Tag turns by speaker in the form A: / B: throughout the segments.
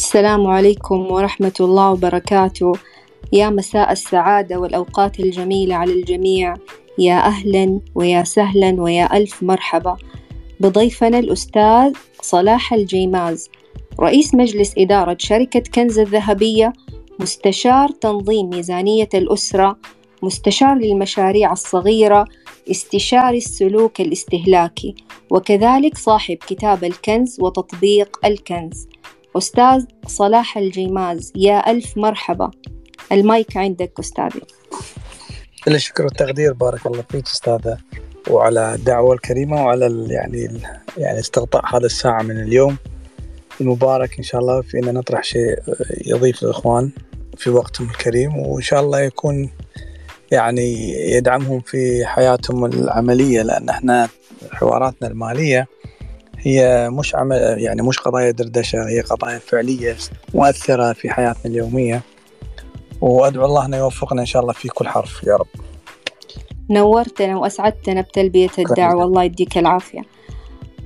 A: السلام عليكم ورحمة الله وبركاته. يا مساء السعادة والأوقات الجميلة على الجميع. يا أهلا ويا سهلا ويا ألف مرحبا. بضيفنا الأستاذ صلاح الجيماز رئيس مجلس إدارة شركة كنز الذهبية مستشار تنظيم ميزانية الأسرة مستشار للمشاريع الصغيرة استشاري السلوك الاستهلاكي وكذلك صاحب كتاب الكنز وتطبيق الكنز. أستاذ صلاح الجيماز يا ألف مرحبا. المايك عندك أستاذي.
B: الشكر والتقدير بارك الله فيك أستاذة. وعلى الدعوة الكريمة وعلى يعني يعني استقطاع هذا الساعة من اليوم المبارك. إن شاء الله في أن نطرح شيء يضيف للإخوان في وقتهم الكريم وإن شاء الله يكون يعني يدعمهم في حياتهم العملية لأن إحنا حواراتنا المالية هي مش عمل يعني مش قضايا دردشة هي قضايا فعلية مؤثرة في حياتنا اليومية. وأدعو الله أن يوفقنا إن شاء الله في كل حرف يا رب.
A: نورتنا وأسعدتنا بتلبية الدعوة الله يديك العافية.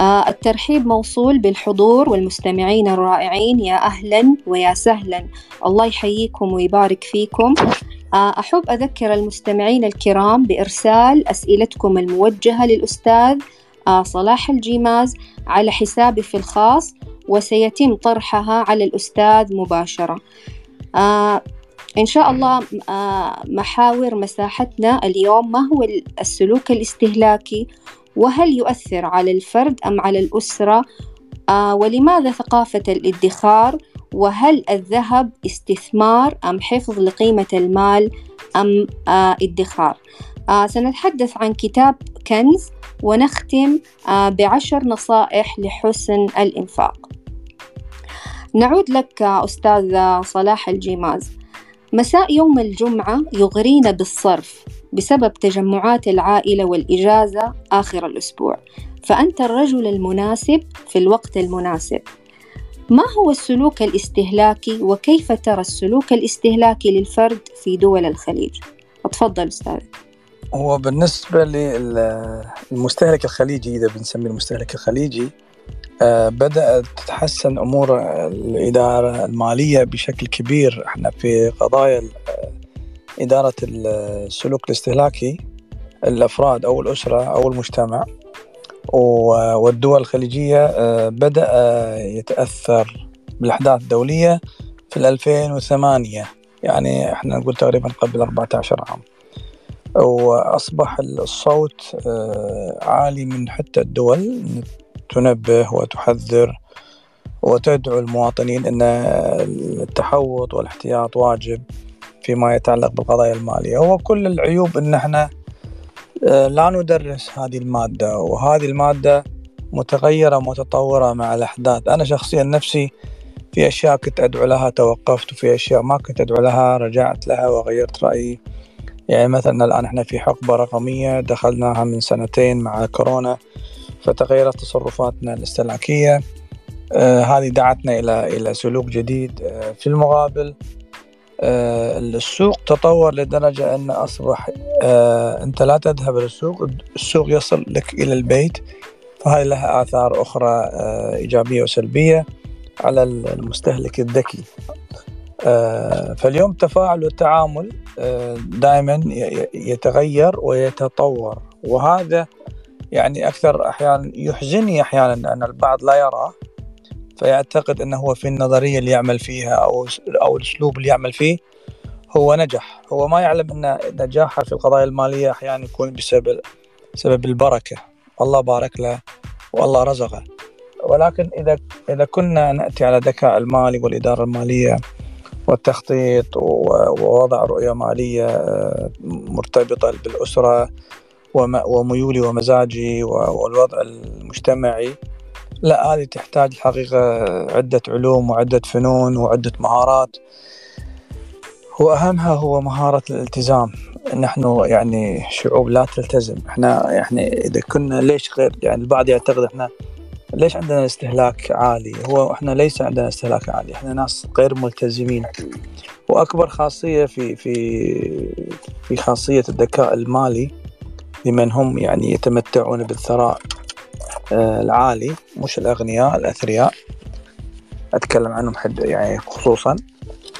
A: آه الترحيب موصول بالحضور والمستمعين الرائعين يا أهلا ويا سهلا. الله يحييكم ويبارك فيكم. آه أحب أذكر المستمعين الكرام بإرسال أسئلتكم الموجهة للأستاذ آه صلاح الجيماز على حسابي في الخاص وسيتم طرحها على الأستاذ مباشرة. آه إن شاء الله آه محاور مساحتنا اليوم ما هو السلوك الاستهلاكي؟ وهل يؤثر على الفرد أم على الأسرة؟ آه ولماذا ثقافة الادخار؟ وهل الذهب استثمار أم حفظ لقيمة المال أم آه ادخار؟ آه سنتحدث عن كتاب كنز ونختم آه بعشر نصائح لحسن الإنفاق. نعود لك أستاذ صلاح الجيماز. مساء يوم الجمعة يغرينا بالصرف بسبب تجمعات العائلة والإجازة آخر الأسبوع. فأنت الرجل المناسب في الوقت المناسب. ما هو السلوك الاستهلاكي وكيف ترى السلوك الاستهلاكي للفرد في دول الخليج؟ تفضل أستاذ.
B: هو بالنسبة للمستهلك الخليجي إذا بنسميه المستهلك الخليجي آه بدأت تتحسن أمور الإدارة المالية بشكل كبير. إحنا في قضايا إدارة السلوك الاستهلاكي الأفراد أو الأسرة أو المجتمع والدول الخليجية آه بدأ يتأثر بالأحداث الدولية في 2008 يعني إحنا نقول تقريبا قبل 14 عام. وأصبح الصوت آه عالي من حتى الدول تنبه وتحذر وتدعو المواطنين أن التحوط والاحتياط واجب فيما يتعلق بالقضايا المالية. هو كل العيوب أن إحنا لا ندرس هذه المادة وهذه المادة متغيرة متطورة مع الأحداث. أنا شخصيا نفسي في أشياء كنت أدعو لها توقفت وفي أشياء ما كنت أدعو لها رجعت لها وغيرت رأيي. يعني مثلا الآن إحنا في حقبة رقمية دخلناها من سنتين مع كورونا فتغيرت تصرفاتنا الاستهلاكية. آه هذه دعتنا إلى إلى سلوك جديد آه في المقابل آه السوق تطور لدرجة أن أصبح آه أنت لا تذهب للسوق السوق يصل لك إلى البيت فهذه لها آثار أخرى آه إيجابية وسلبية على المستهلك الذكي. فاليوم التفاعل والتعامل آه دائما يتغير ويتطور. وهذا يعني أكثر أحيانا يحزنني أحيانا أن البعض لا يراه فيعتقد أنه هو في النظرية اللي يعمل فيها أو أو الأسلوب اللي يعمل فيه هو نجح. هو ما يعلم أن نجاحه في القضايا المالية أحيانا يكون بسبب سبب البركة. الله بارك له والله رزقه. ولكن إذا إذا كنا نأتي على الذكاء المالي والإدارة المالية والتخطيط ووضع رؤية مالية مرتبطة بالأسرة وميولي ومزاجي والوضع المجتمعي. لا هذه تحتاج الحقيقة عدة علوم وعدة فنون وعدة مهارات. وأهمها هو مهارة الالتزام. نحن يعني شعوب لا تلتزم. إحنا يعني إذا كنا ليش غير؟ يعني البعض يعتقد إحنا ليش عندنا استهلاك عالي؟ هو إحنا ليس عندنا استهلاك عالي إحنا ناس غير ملتزمين. وأكبر خاصية في في في خاصية الذكاء المالي لمن هم يعني يتمتعون بالثراء العالي مش الأغنياء الأثرياء. أتكلم عنهم حد يعني خصوصا.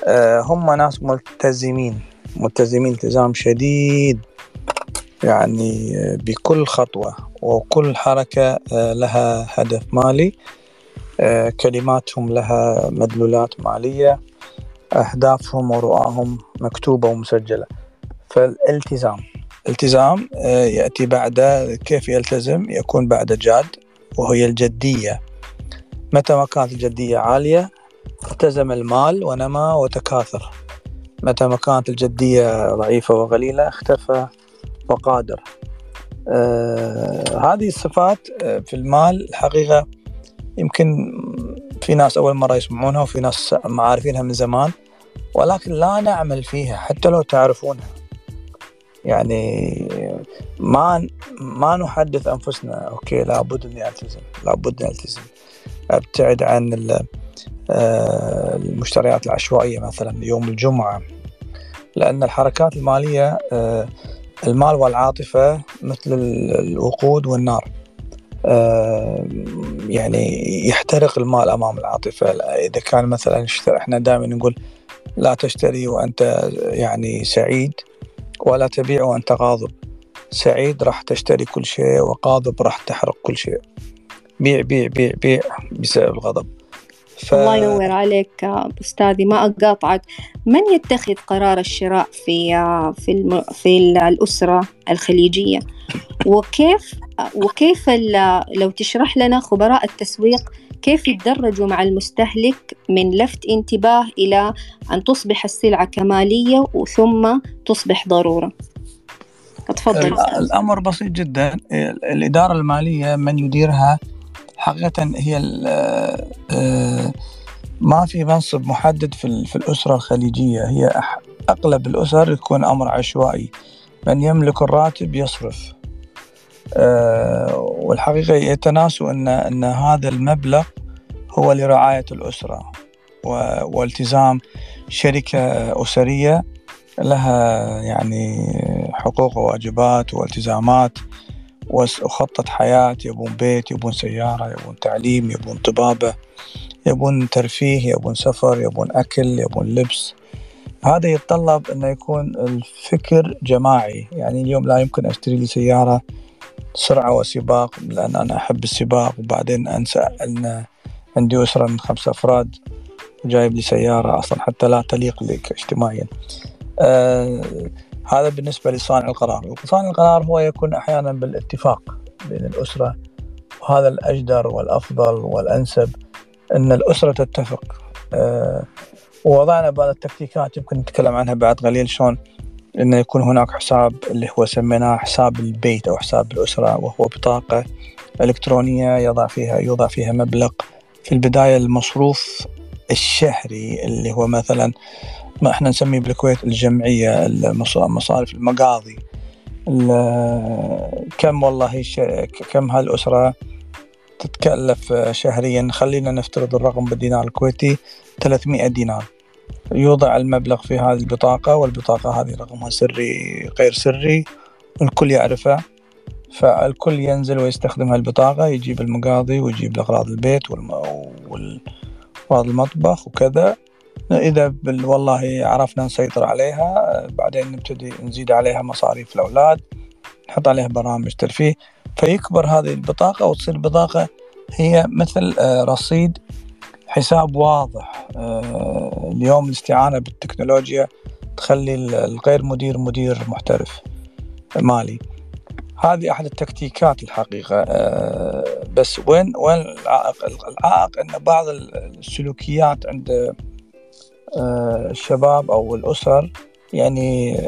B: آه، هم ناس ملتزمين ملتزمين التزام شديد. يعني بكل خطوة وكل حركة لها هدف مالي كلماتهم لها مدلولات مالية أهدافهم ورؤاهم مكتوبة ومسجلة. فالالتزام التزام آه، يأتي بعد كيف يلتزم؟ يكون بعد جاد وهي الجدية. متى ما كانت الجدية عالية التزم المال ونما وتكاثر. متى ما كانت الجدية ضعيفة وقليلة اختفى وقادر آه هذه الصفات آه، في المال الحقيقة يمكن في ناس أول مرة يسمعونها وفي ناس معارفينها من زمان ولكن لا نعمل فيها حتى لو تعرفونها. يعني ما ما نحدث أنفسنا أوكي لابد اني التزم لابد اني التزم أبتعد عن آه، المشتريات العشوائية مثلا يوم الجمعة لأن الحركات المالية آه، المال والعاطفة مثل الوقود والنار. آه، يعني يحترق المال أمام العاطفة. إذا كان مثلا إحنا دائما نقول لا تشتري وأنت يعني سعيد ولا تبيع وأنت غاضب. سعيد راح تشتري كل شيء وغاضب راح تحرق كل شيء. بيع بيع بيع بيع بسبب الغضب.
A: ف... الله ينور عليك أستاذي ما أقاطعك. من يتخذ قرار الشراء في في الم... في الأسرة الخليجية؟ وكيف وكيف لو تشرح لنا خبراء التسويق كيف يتدرجوا مع المستهلك من لفت انتباه إلى أن تصبح السلعة كمالية وثم تصبح ضرورة؟
B: تفضل. الأمر بسيط جدا. الإدارة المالية من يديرها حقيقة هي آه، ما في منصب محدد في, في الأسرة الخليجية. هي أغلب الأسر يكون أمر عشوائي. من يملك الراتب يصرف. آه، والحقيقة يتناسوا أن أن هذا المبلغ هو لرعاية الأسرة والتزام شركة أسرية لها يعني حقوق وواجبات والتزامات وخطة حياة يبون بيت يبون سيارة يبون تعليم يبون طبابة يبون ترفيه يبون سفر يبون أكل يبون لبس. هذا يتطلب أنه يكون الفكر جماعي. يعني اليوم لا يمكن أشتري لي سيارة سرعة وسباق لأن أنا أحب السباق وبعدين أنسى أن عندي أسرة من خمسة أفراد جايب لي سيارة أصلا حتى لا تليق لي اجتماعيا. آه هذا بالنسبة لصانع القرار. وصانع القرار هو يكون أحيانا بالاتفاق بين الأسرة وهذا الأجدر والأفضل والأنسب أن الأسرة تتفق. آه ووضعنا بعض التكتيكات يمكن نتكلم عنها بعد قليل شلون انه يكون هناك حساب اللي هو سميناه حساب البيت أو حساب الأسرة وهو بطاقة إلكترونية يضع فيها يوضع فيها مبلغ. في البداية المصروف الشهري اللي هو مثلا ما إحنا نسميه بالكويت الجمعية مصارف المقاضي. كم والله كم هالأسرة تتكلف شهريا؟ خلينا نفترض الرقم بالدينار الكويتي 300 دينار. يوضع المبلغ في هذه البطاقة والبطاقة هذه رقمها سري غير سري الكل يعرفه. فالكل ينزل ويستخدم هالبطاقة يجيب المقاضي ويجيب أغراض البيت وأغراض المطبخ وكذا. إذا والله عرفنا نسيطر عليها بعدين نبتدي نزيد عليها مصاريف الأولاد نحط عليها برامج ترفيه. فيكبر هذه البطاقة وتصير بطاقة هي مثل آه، رصيد حساب واضح. آه، اليوم الاستعانة بالتكنولوجيا تخلي الغير مدير مدير محترف مالي. هذه أحد التكتيكات الحقيقة. آه، بس وين وين العائق؟ العائق أن بعض السلوكيات عند الشباب أو الأسر يعني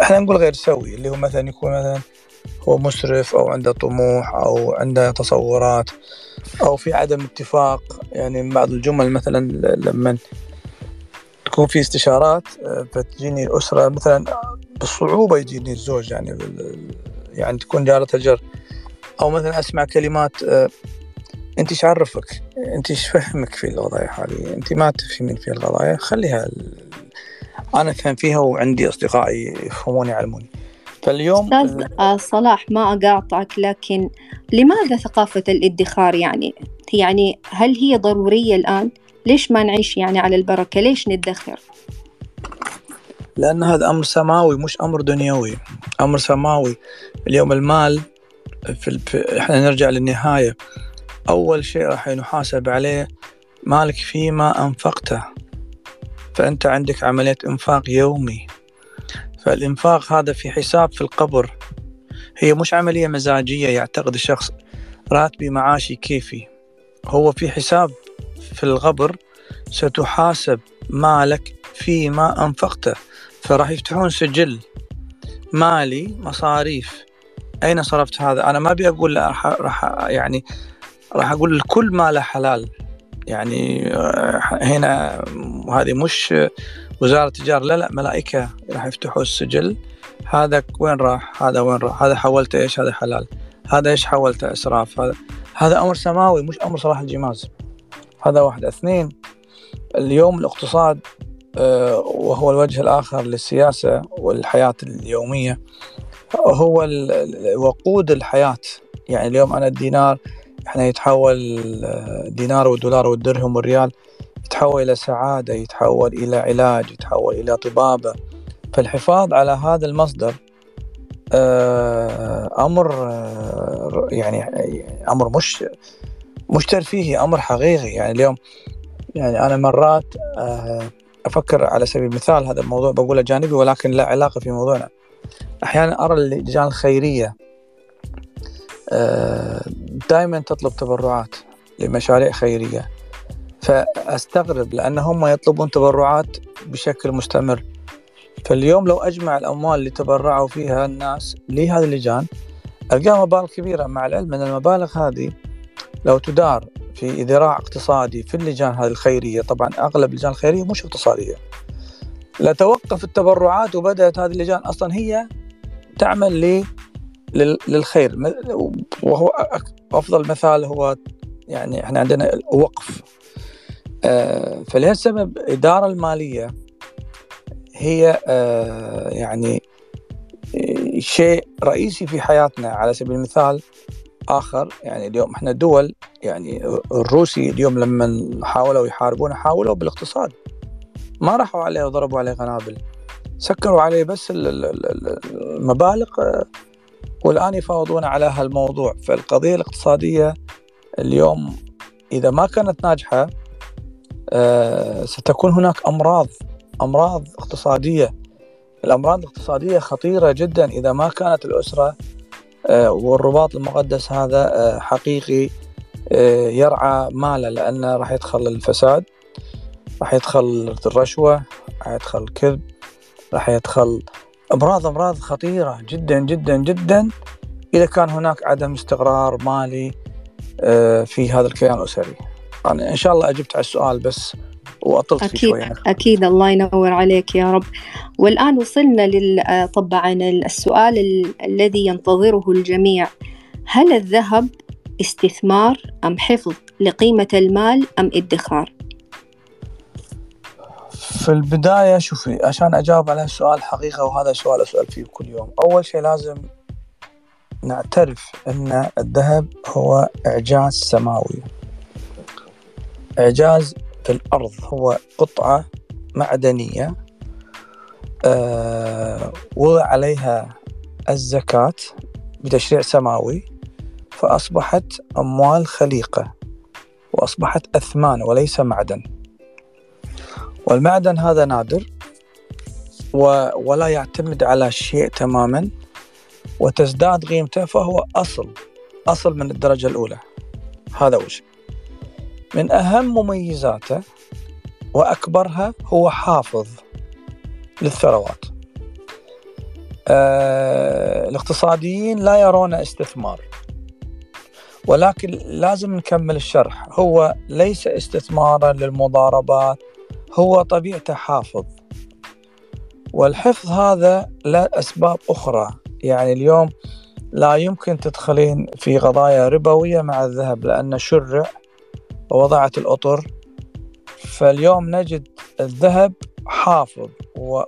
B: إحنا نقول غير سوي اللي هو مثلا يكون مثلا هو مسرف أو عنده طموح أو عنده تصورات أو في عدم اتفاق يعني من بعض الجمل مثلا لما تكون في استشارات آه، فتجيني الأسرة مثلا بصعوبة يجيني الزوج يعني يعني تكون جارة الجر. أو مثلا أسمع كلمات أنت إيش عرفك؟ أنت إيش فهمك في القضايا هذه؟ أنت ما تفهمين في القضايا خليها أنا أفهم فيها وعندي أصدقائي يفهموني يعلموني.
A: فاليوم أستاذ آه، صلاح ما أقاطعك لكن لماذا ثقافة الادخار يعني؟ يعني هل هي ضرورية الآن؟ ليش ما نعيش يعني على البركة؟ ليش ندخر؟
B: لأن هذا أمر سماوي مش أمر دنيوي. أمر سماوي. اليوم المال في, ال... إحنا نرجع للنهاية. أول شيء راح نحاسب عليه مالك فيما أنفقته. فأنت عندك عملية إنفاق يومي. فالإنفاق هذا في حساب في القبر. هي مش عملية مزاجية يعتقد الشخص راتبي معاشي كيفي. هو في حساب في القبر ستحاسب مالك فيما أنفقته. فراح يفتحون سجل مالي مصاريف. أين صرفت هذا؟ أنا ما أبي أقول راح يعني راح أقول الكل ماله حلال. يعني آه، هنا هذه مش وزارة التجارة لا لا ملائكة راح يفتحوا السجل. هذا وين راح؟ هذا وين راح؟ هذا حولته إيش؟ هذا حلال. هذا إيش حولته؟ إسراف. هذا هذا أمر سماوي مش أمر صلاح الجماز. هذا واحد. اثنين اليوم الاقتصاد آه، وهو الوجه الآخر للسياسة والحياة اليومية هو وقود الحياة. يعني اليوم أنا الدينار إحنا يتحول الدينار والدولار والدرهم والريال يتحول إلى سعادة يتحول إلى علاج يتحول إلى طبابة. فالحفاظ على هذا المصدر آه، أمر آه، يعني أمر مش مش ترفيهي أمر حقيقي. يعني اليوم يعني أنا مرات آه، أفكر على سبيل المثال هذا الموضوع بقوله جانبي ولكن لا علاقة في موضوعنا. أحيانا أرى اللجان الخيرية دائما تطلب تبرعات لمشاريع خيرية. فأستغرب لأن هم يطلبون تبرعات بشكل مستمر. فاليوم لو أجمع الأموال اللي تبرعوا فيها الناس لهذه اللجان القاها مبالغ كبيرة مع العلم إن المبالغ هذه لو تدار في ذراع اقتصادي في اللجان هذه الخيرية طبعا أغلب اللجان الخيرية مش اقتصادية. لتوقف التبرعات وبدأت هذه اللجان أصلا هي تعمل للخير. وهو أفضل مثال هو يعني إحنا عندنا وقف آه، فلهالسبب الاداره المالية هي آه، يعني آه، شيء رئيسي في حياتنا. على سبيل المثال آخر يعني اليوم إحنا دول يعني الروسي اليوم لما حاولوا يحاربونه حاولوا بالاقتصاد. ما راحوا عليه وضربوا عليه قنابل. سكروا عليه بس المبالغ والآن يفاوضون على هالموضوع. فالقضية الاقتصادية اليوم إذا ما كانت ناجحة آه، ستكون هناك أمراض أمراض اقتصادية. الأمراض الاقتصادية خطيرة جدا. إذا ما كانت الأسرة آه، والرباط المقدس هذا آه، حقيقي يرعى ماله لأنه راح يدخل الفساد راح يدخل الرشوة راح يدخل الكذب راح يدخل أمراض أمراض خطيرة جدا جدا جدا. إذا كان هناك عدم استقرار مالي في هذا الكيان الأسري. أنا إن شاء الله أجبت على السؤال بس وأطلت
A: أكيد فيه شوية أكيد. الله ينور عليك يا رب. والآن وصلنا لل طبعا السؤال ال... الذي ينتظره الجميع. هل الذهب استثمار أم حفظ لقيمة المال أم ادخار؟
B: في البداية شوفي عشان أجاوب على السؤال حقيقة وهذا سؤال أسأل فيه كل يوم. أول شيء لازم نعترف أن الذهب هو إعجاز سماوي. إعجاز في الأرض هو قطعة معدنية آه وضع عليها الزكاة بتشريع سماوي فأصبحت أموال خليقة وأصبحت أثمان وليس معدن. والمعدن هذا نادر و ولا يعتمد على شيء تماما وتزداد قيمته فهو أصل أصل من الدرجة الأولى. هذا وش من أهم مميزاته وأكبرها هو حافظ للثروات. آه الاقتصاديين لا يرون استثمار ولكن لازم نكمل الشرح. هو ليس استثمارا للمضاربات هو طبيعته حافظ. والحفظ هذا له أسباب أخرى. يعني اليوم لا يمكن تدخلين في قضايا ربوية مع الذهب لأنه شرع ووضعت الأطر. فاليوم نجد الذهب حافظ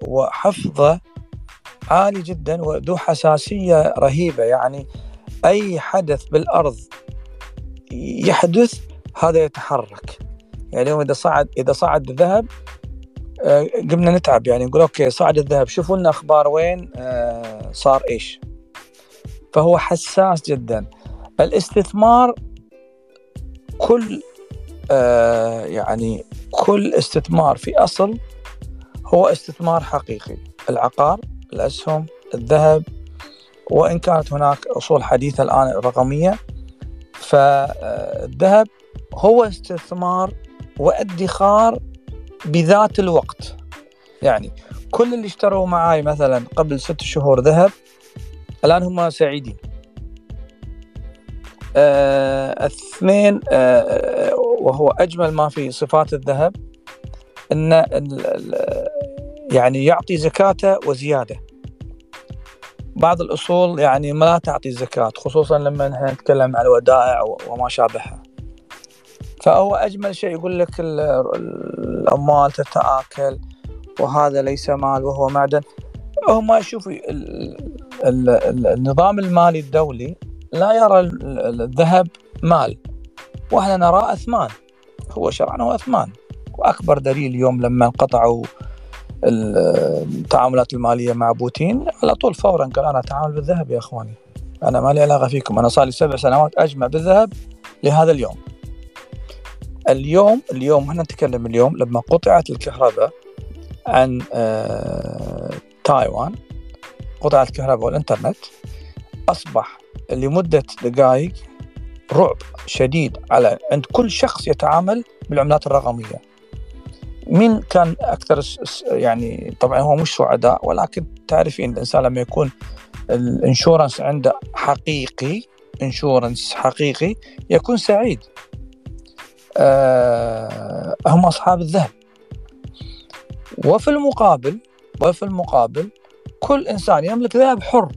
B: وحفظه عالي جدا وذو حساسية رهيبة. يعني أي حدث بالأرض يحدث هذا يتحرك. يعني اليوم إذا صعد إذا صعد الذهب آه، قمنا نتعب يعني نقول أوكي صعد الذهب شوفوا لنا أخبار وين آه، صار إيش. فهو حساس جدا. الاستثمار كل آه، يعني كل استثمار في أصل هو استثمار حقيقي. العقار الأسهم الذهب وإن كانت هناك أصول حديثة الآن رقمية فالذهب هو استثمار وادخار بذات الوقت. يعني كل اللي اشتروا معاي مثلا قبل ست شهور ذهب الآن هم سعيدين. آه اثنين آه وهو أجمل ما في صفات الذهب إن يعني يعطي زكاته وزيادة. بعض الأصول يعني ما تعطي زكاة خصوصا لما نتكلم عن الودائع وما شابهها. فهو أجمل شيء يقول لك الأموال تتآكل وهذا ليس مال وهو معدن. هم يشوفوا النظام المالي الدولي لا يرى الذهب مال وإحنا نراه أثمان. هو شرعا هو أثمان. وأكبر دليل اليوم لما انقطعوا التعاملات المالية مع بوتين على طول فورا قال أنا أتعامل بالذهب يا إخواني. أنا ما لي علاقة فيكم. أنا صار لي سبع سنوات أجمع بالذهب لهذا اليوم. اليوم اليوم إحنا نتكلم اليوم لما قطعت الكهرباء عن آه تايوان قطعت الكهرباء والإنترنت أصبح لمدة دقائق رعب شديد على عند كل شخص يتعامل بالعملات الرقمية. مين كان أكثر يعني طبعا هو مش سعداء ولكن تعرفين الإنسان لما يكون الإنشورنس عنده حقيقي إنشورنس حقيقي يكون سعيد. آه هم أصحاب الذهب. وفي المقابل وفي المقابل كل إنسان يملك ذهب حر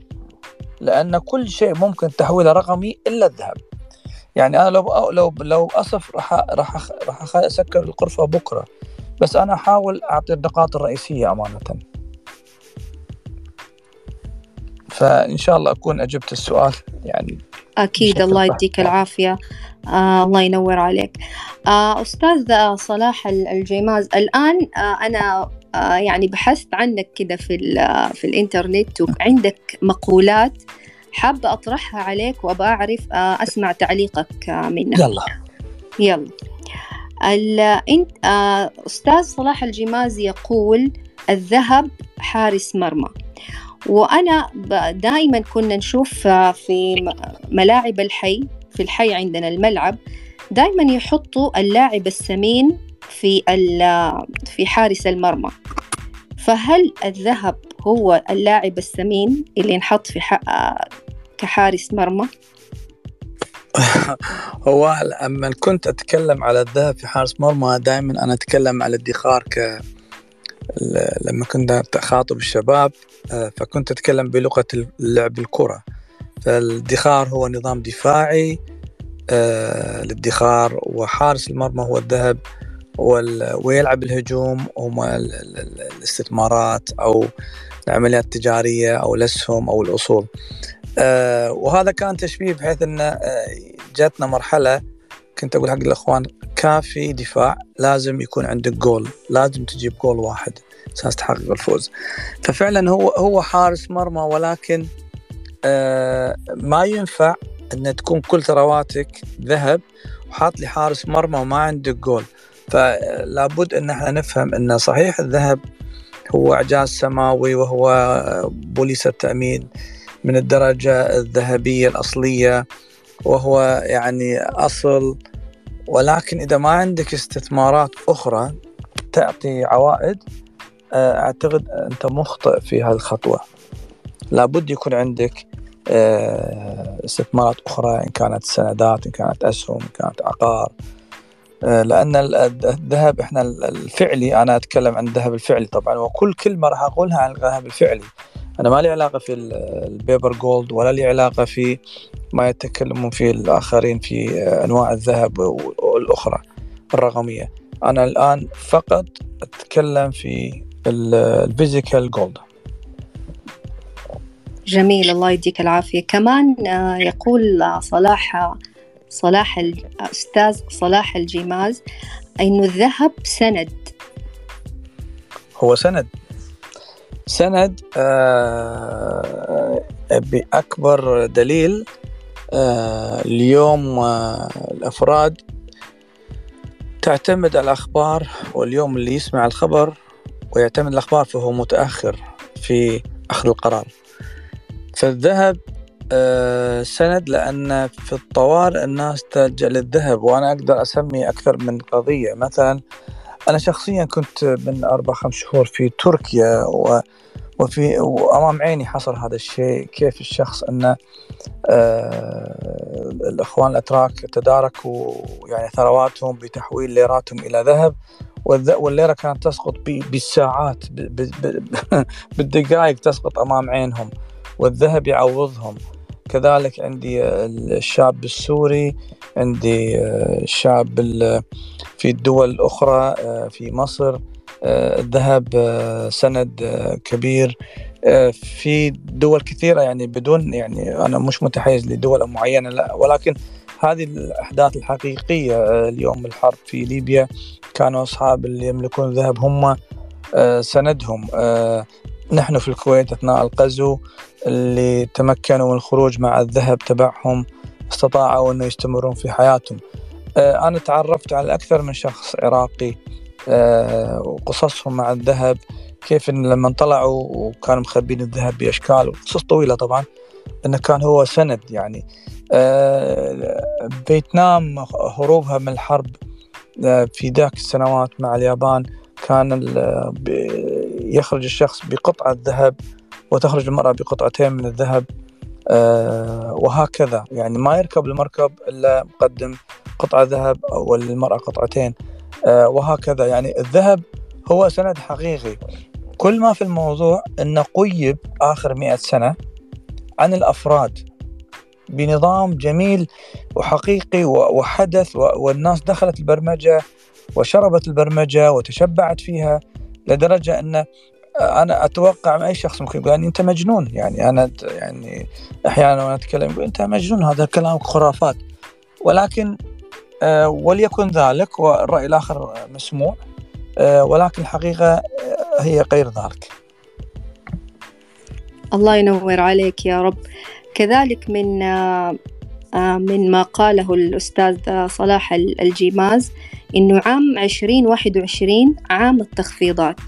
B: لأن كل شيء ممكن تحويله رقمي إلا الذهب. يعني أنا لو لو لو أصف راح راح راح أسكر الغرفه بكرة بس أنا أحاول أعطي النقاط الرئيسية أمانة. فإن شاء الله أكون أجبت السؤال يعني
A: أكيد الله يديك العافية. آه الله ينور عليك. آه أستاذ صلاح الجيماز الآن آه أنا آه يعني بحثت عنك كده في في الإنترنت وعندك مقولات حابة أطرحها عليك وابى أعرف آه أسمع تعليقك آه منها.
B: يلا.
A: يلا. انت آه، أستاذ صلاح الجمازي يقول الذهب حارس مرمى. وأنا دائما كنا نشوف آه، في ملاعب الحي في الحي عندنا الملعب دائما يحطوا اللاعب السمين في في حارس المرمى فهل الذهب هو اللاعب السمين اللي ينحط في كحارس مرمى؟
B: هو لما كنت أتكلم على الذهب في حارس مرمى دائما أنا أتكلم على الادخار ك لما كنت أخاطب الشباب آه، فكنت أتكلم بلغة اللعب الكرة فالادخار هو نظام دفاعي آه، الادخار وحارس المرمى هو الذهب ويلعب الهجوم هم الاستثمارات أو العمليات التجارية أو الأسهم أو الأصول. آه وهذا كان تشبيه بحيث انه آه جاتنا مرحلة كنت أقول حق الأخوان كافي دفاع لازم يكون عندك جول لازم تجيب جول واحد أساس تحقق الفوز. ففعلا هو هو حارس مرمى ولكن ما ينفع إن تكون كل ثرواتك ذهب وحاط لي حارس مرمى وما عندك جول. فلابد إن إحنا نفهم إن صحيح الذهب هو إعجاز سماوي وهو بوليس التأمين من الدرجة الذهبية الأصلية وهو يعني أصل. ولكن إذا ما عندك استثمارات أخرى تعطي عوائد آه، أعتقد أنت مخطئ في هذه الخطوة لابد يكون عندك آه، استثمارات أخرى إن كانت سندات إن كانت أسهم إن كانت عقار. آه، لأن الذهب إحنا الفعلي أنا أتكلم عن الذهب الفعلي طبعا وكل كلمة راح أقولها عن الذهب الفعلي. أنا ما لي علاقة في ال paper gold ولا لي علاقة في ما يتكلمون فيه الآخرين في أنواع الذهب والأخرى الرقمية. أنا الآن فقط أتكلم في ال physical gold.
A: جميل الله يديك العافية. كمان آه، يقول صلاح صلاح الاستاذ صلاح الجيماز إنه الذهب سند.
B: هو سند؟ سند آه بأكبر دليل آه اليوم آه الأفراد تعتمد على الأخبار واليوم اللي يسمع الخبر ويعتمد الأخبار فهو متأخر في أخذ القرار. فالذهب آه، سند لأن في الطوارئ الناس تلجأ للذهب وأنا أقدر أسمي أكثر من قضية. مثلا أنا شخصيا كنت من أربع خمس شهور في تركيا و وفي وأمام عيني حصل هذا الشيء. كيف الشخص انه آه الأخوان الأتراك تداركوا يعني ثرواتهم بتحويل ليراتهم إلى ذهب والليرة كانت تسقط بالساعات بالدقائق تسقط أمام عينهم. والذهب يعوضهم. كذلك عندي الشاب السوري عندي الشاب في الدول الأخرى في مصر الذهب سند كبير في دول كثيرة يعني بدون يعني أنا مش متحيز لدول معينة لا. ولكن هذه الأحداث الحقيقية اليوم الحرب في ليبيا كانوا أصحاب اللي يملكون الذهب هم سندهم نحن في الكويت أثناء الغزو اللي تمكنوا من الخروج مع الذهب تبعهم استطاعوا أنه يستمرون في حياتهم. آه، أنا تعرفت على أكثر من شخص عراقي آه، وقصصهم مع الذهب كيف إن لما طلعوا وكانوا مخبين الذهب بأشكال وقصص طويلة طبعا أنه كان هو سند يعني. آه، فيتنام هروبها من الحرب في ذاك السنوات مع اليابان. كان يخرج الشخص بقطعة ذهب وتخرج المرأة بقطعتين من الذهب آه وهكذا. يعني ما يركب المركب إلا مقدم قطعة ذهب والمرأة قطعتين آه وهكذا. يعني الذهب هو سند حقيقي. كل ما في الموضوع أنه قيب آخر مئة سنة عن الأفراد بنظام جميل وحقيقي وحدث والناس دخلت البرمجة وشربت البرمجة وتشبعت فيها لدرجة أن أنا أتوقع من أي شخص ممكن يقول يعني أنت مجنون. يعني أنا يعني أحيانا وأنا أتكلم يقول أنت مجنون هذا كلامك خرافات. ولكن آه وليكن ذلك والرأي الآخر مسموع آه ولكن الحقيقة آه، هي غير ذلك.
A: الله ينور عليك يا رب. كذلك من آه، آه، من ما قاله الأستاذ صلاح الجيماز إنه عام عشرين واحد وعشرين عام التخفيضات.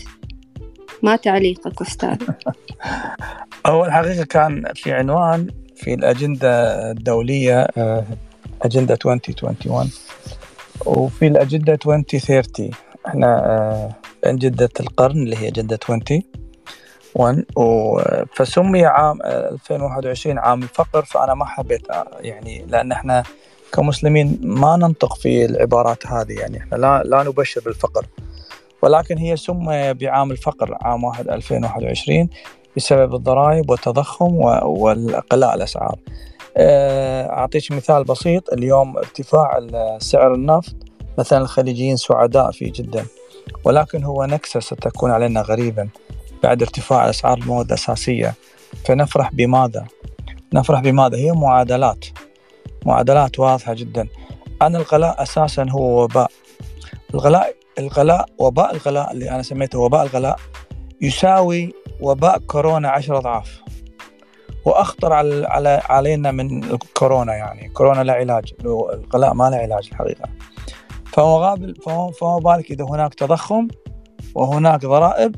A: ما تعليقك أستاذ.
B: هو الحقيقة كان في عنوان في الأجندة الدولية آه، أجندة 2021 وفي الأجندة 2030 إحنا آه، أجندة القرن اللي هي أجندة 20 فسمي عام 2021 عام الفقر. فأنا ما حبيت يعني لأن إحنا كمسلمين ما ننطق في العبارات هذه يعني إحنا لا لا نبشر بالفقر ولكن هي سمي بعام الفقر عام 1 2021 بسبب الضرائب والتضخم والقلاء الأسعار. آه، أعطيك مثال بسيط اليوم ارتفاع سعر النفط مثلا الخليجيين سعداء فيه جدا ولكن هو نكسة ستكون علينا غريبا بعد ارتفاع أسعار المواد الاساسيه فنفرح بماذا؟ نفرح بماذا؟ هي معادلات معادلات واضحة جدا. أن الغلاء أساسا هو وباء. الغلاء الغلاء وباء الغلاء اللي أنا سميته وباء الغلاء يساوي وباء كورونا عشر أضعاف. وأخطر على, على علينا من الكورونا يعني. كورونا لا علاج. الغلاء ما له علاج الحقيقة. فهو غابل فما بالك إذا هناك تضخم وهناك ضرائب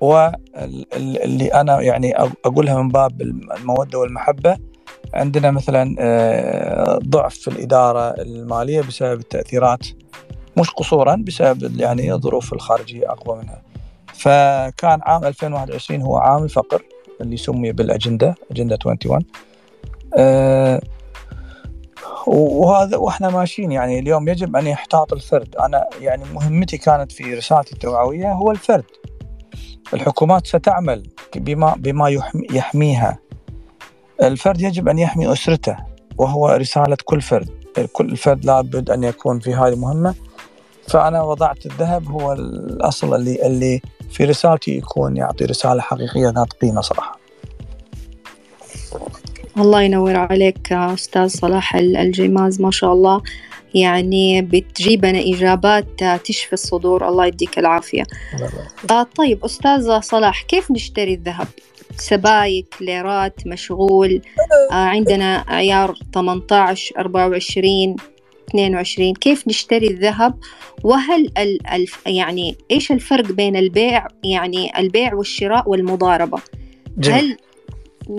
B: واللي أنا يعني أقولها من باب المودة والمحبة عندنا مثلا آه، ضعف في الإدارة المالية بسبب التأثيرات مش قصورا بسبب يعني الظروف الخارجية أقوى منها. فكان عام 2021 هو عام الفقر اللي سمي بالأجندة أجندة 21 أه وهذا وإحنا ماشيين يعني اليوم يجب أن يحتاط الفرد. أنا يعني مهمتي كانت في رسالتي التوعوية هو الفرد. الحكومات ستعمل بما بما يحميها. الفرد يجب أن يحمي أسرته وهو رسالة كل فرد. كل فرد لابد أن يكون في هذه المهمة. فأنا وضعت الذهب هو الأصل اللي اللي في رسالتي يكون يعطي رسالة حقيقية ذات قيمة صراحة.
A: الله ينور عليك أستاذ صلاح الجيماز ما شاء الله. يعني بتجيبنا إجابات تشفي الصدور. الله يديك العافية. آه طيب أستاذة صلاح كيف نشتري الذهب؟ سبايك ليرات مشغول. آه عندنا عيار 18 24 22 كيف نشتري الذهب؟ وهل ال الف يعني إيش الفرق بين البيع يعني البيع والشراء والمضاربة؟ جميل. هل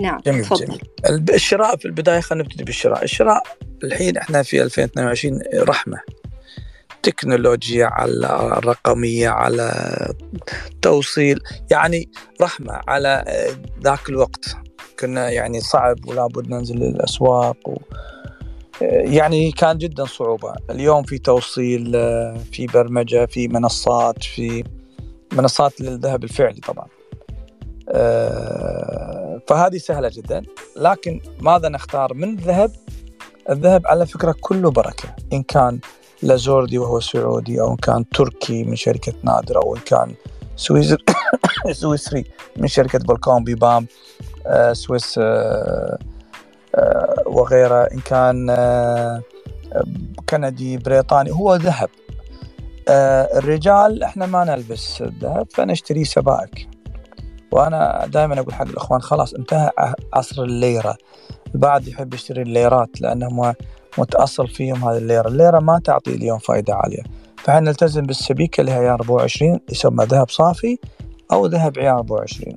A: نعم
B: جميل, تفضل. جميل. الشراء في البداية خلينا نبتدي بالشراء. الشراء الحين إحنا في 2022 رحمة. تكنولوجيا على الرقمية على توصيل يعني رحمة على ذاك الوقت. كنا يعني صعب ولا بد ننزل للأسواق و يعني كان جدا صعوبة. اليوم في توصيل في برمجة في منصات في منصات للذهب الفعلي طبعا. فهذه سهلة جدا لكن ماذا نختار؟ من الذهب؟ الذهب على فكرة كله بركة إن كان لازوردي وهو سعودي أو إن كان تركي من شركة نادر أو إن كان سويسري سويسري من شركة بولكون بيبام آه، سويس آه، آه، وغيره. إن كان كندي بريطاني هو ذهب. الرجال إحنا ما نلبس الذهب فنشتري سبائك. وأنا دائما أقول حق الإخوان خلاص انتهى عصر الليرة. البعض يحب يشتري الليرات لأنهم متأصل فيهم هذه الليرة. الليرة ما تعطي اليوم فائدة عالية. فإحنا نلتزم بالسبيكة اللي هي عيار 24 يسمى ذهب صافي أو ذهب عيار 24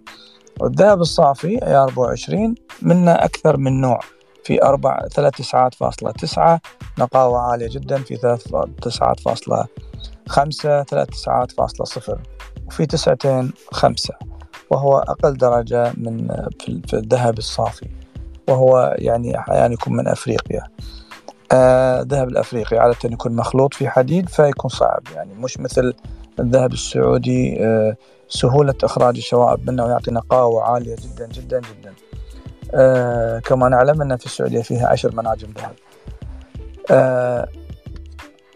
B: والذهب الصافي عيار 24 منه أكثر من نوع. في أربع ثلاث تسعات فاصلة تسعة نقاوة عالية جدا. في ثلاث تسعات فاصلة خمسة ثلاث تسعات فاصلة صفر. وفي تسعتين خمسة. وهو أقل درجة من في الذهب الصافي. وهو يعني أحيانا يكون من أفريقيا. الذهب آه الأفريقي عادة يكون مخلوط في حديد فيكون صعب يعني مش مثل الذهب السعودي آه سهولة إخراج الشوائب منه ويعطي نقاوة عالية جدا جدا جدا. آه كما نعلم أن في السعودية فيها عشر مناجم ذهب. آه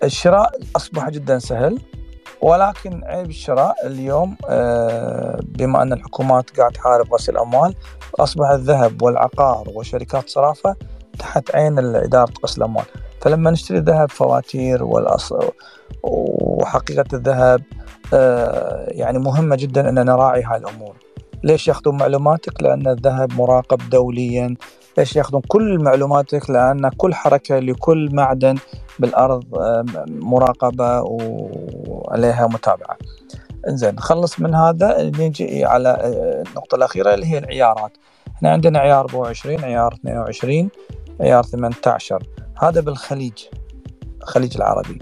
B: الشراء أصبح جدا سهل ولكن عيب الشراء اليوم آه بما أن الحكومات قاعد تحارب غسل الأموال أصبح الذهب والعقار وشركات صرافة تحت عين إدارة غسل الأموال. فلما نشتري ذهب فواتير والأصل وحقيقة الذهب آه، يعني مهمة جدا أن نراعي هاي الأمور. ليش يأخذون معلوماتك؟ لأن الذهب مراقب دوليا. ليش يأخذون كل معلوماتك؟ لأن كل حركة لكل معدن بالأرض آه، مراقبة وعليها متابعة. زين نخلص من هذا. نجي على آه، النقطة الأخيرة اللي هي العيارات. إحنا عندنا عيار 24 عيار 22 عيار 18 هذا بالخليج الخليج العربي.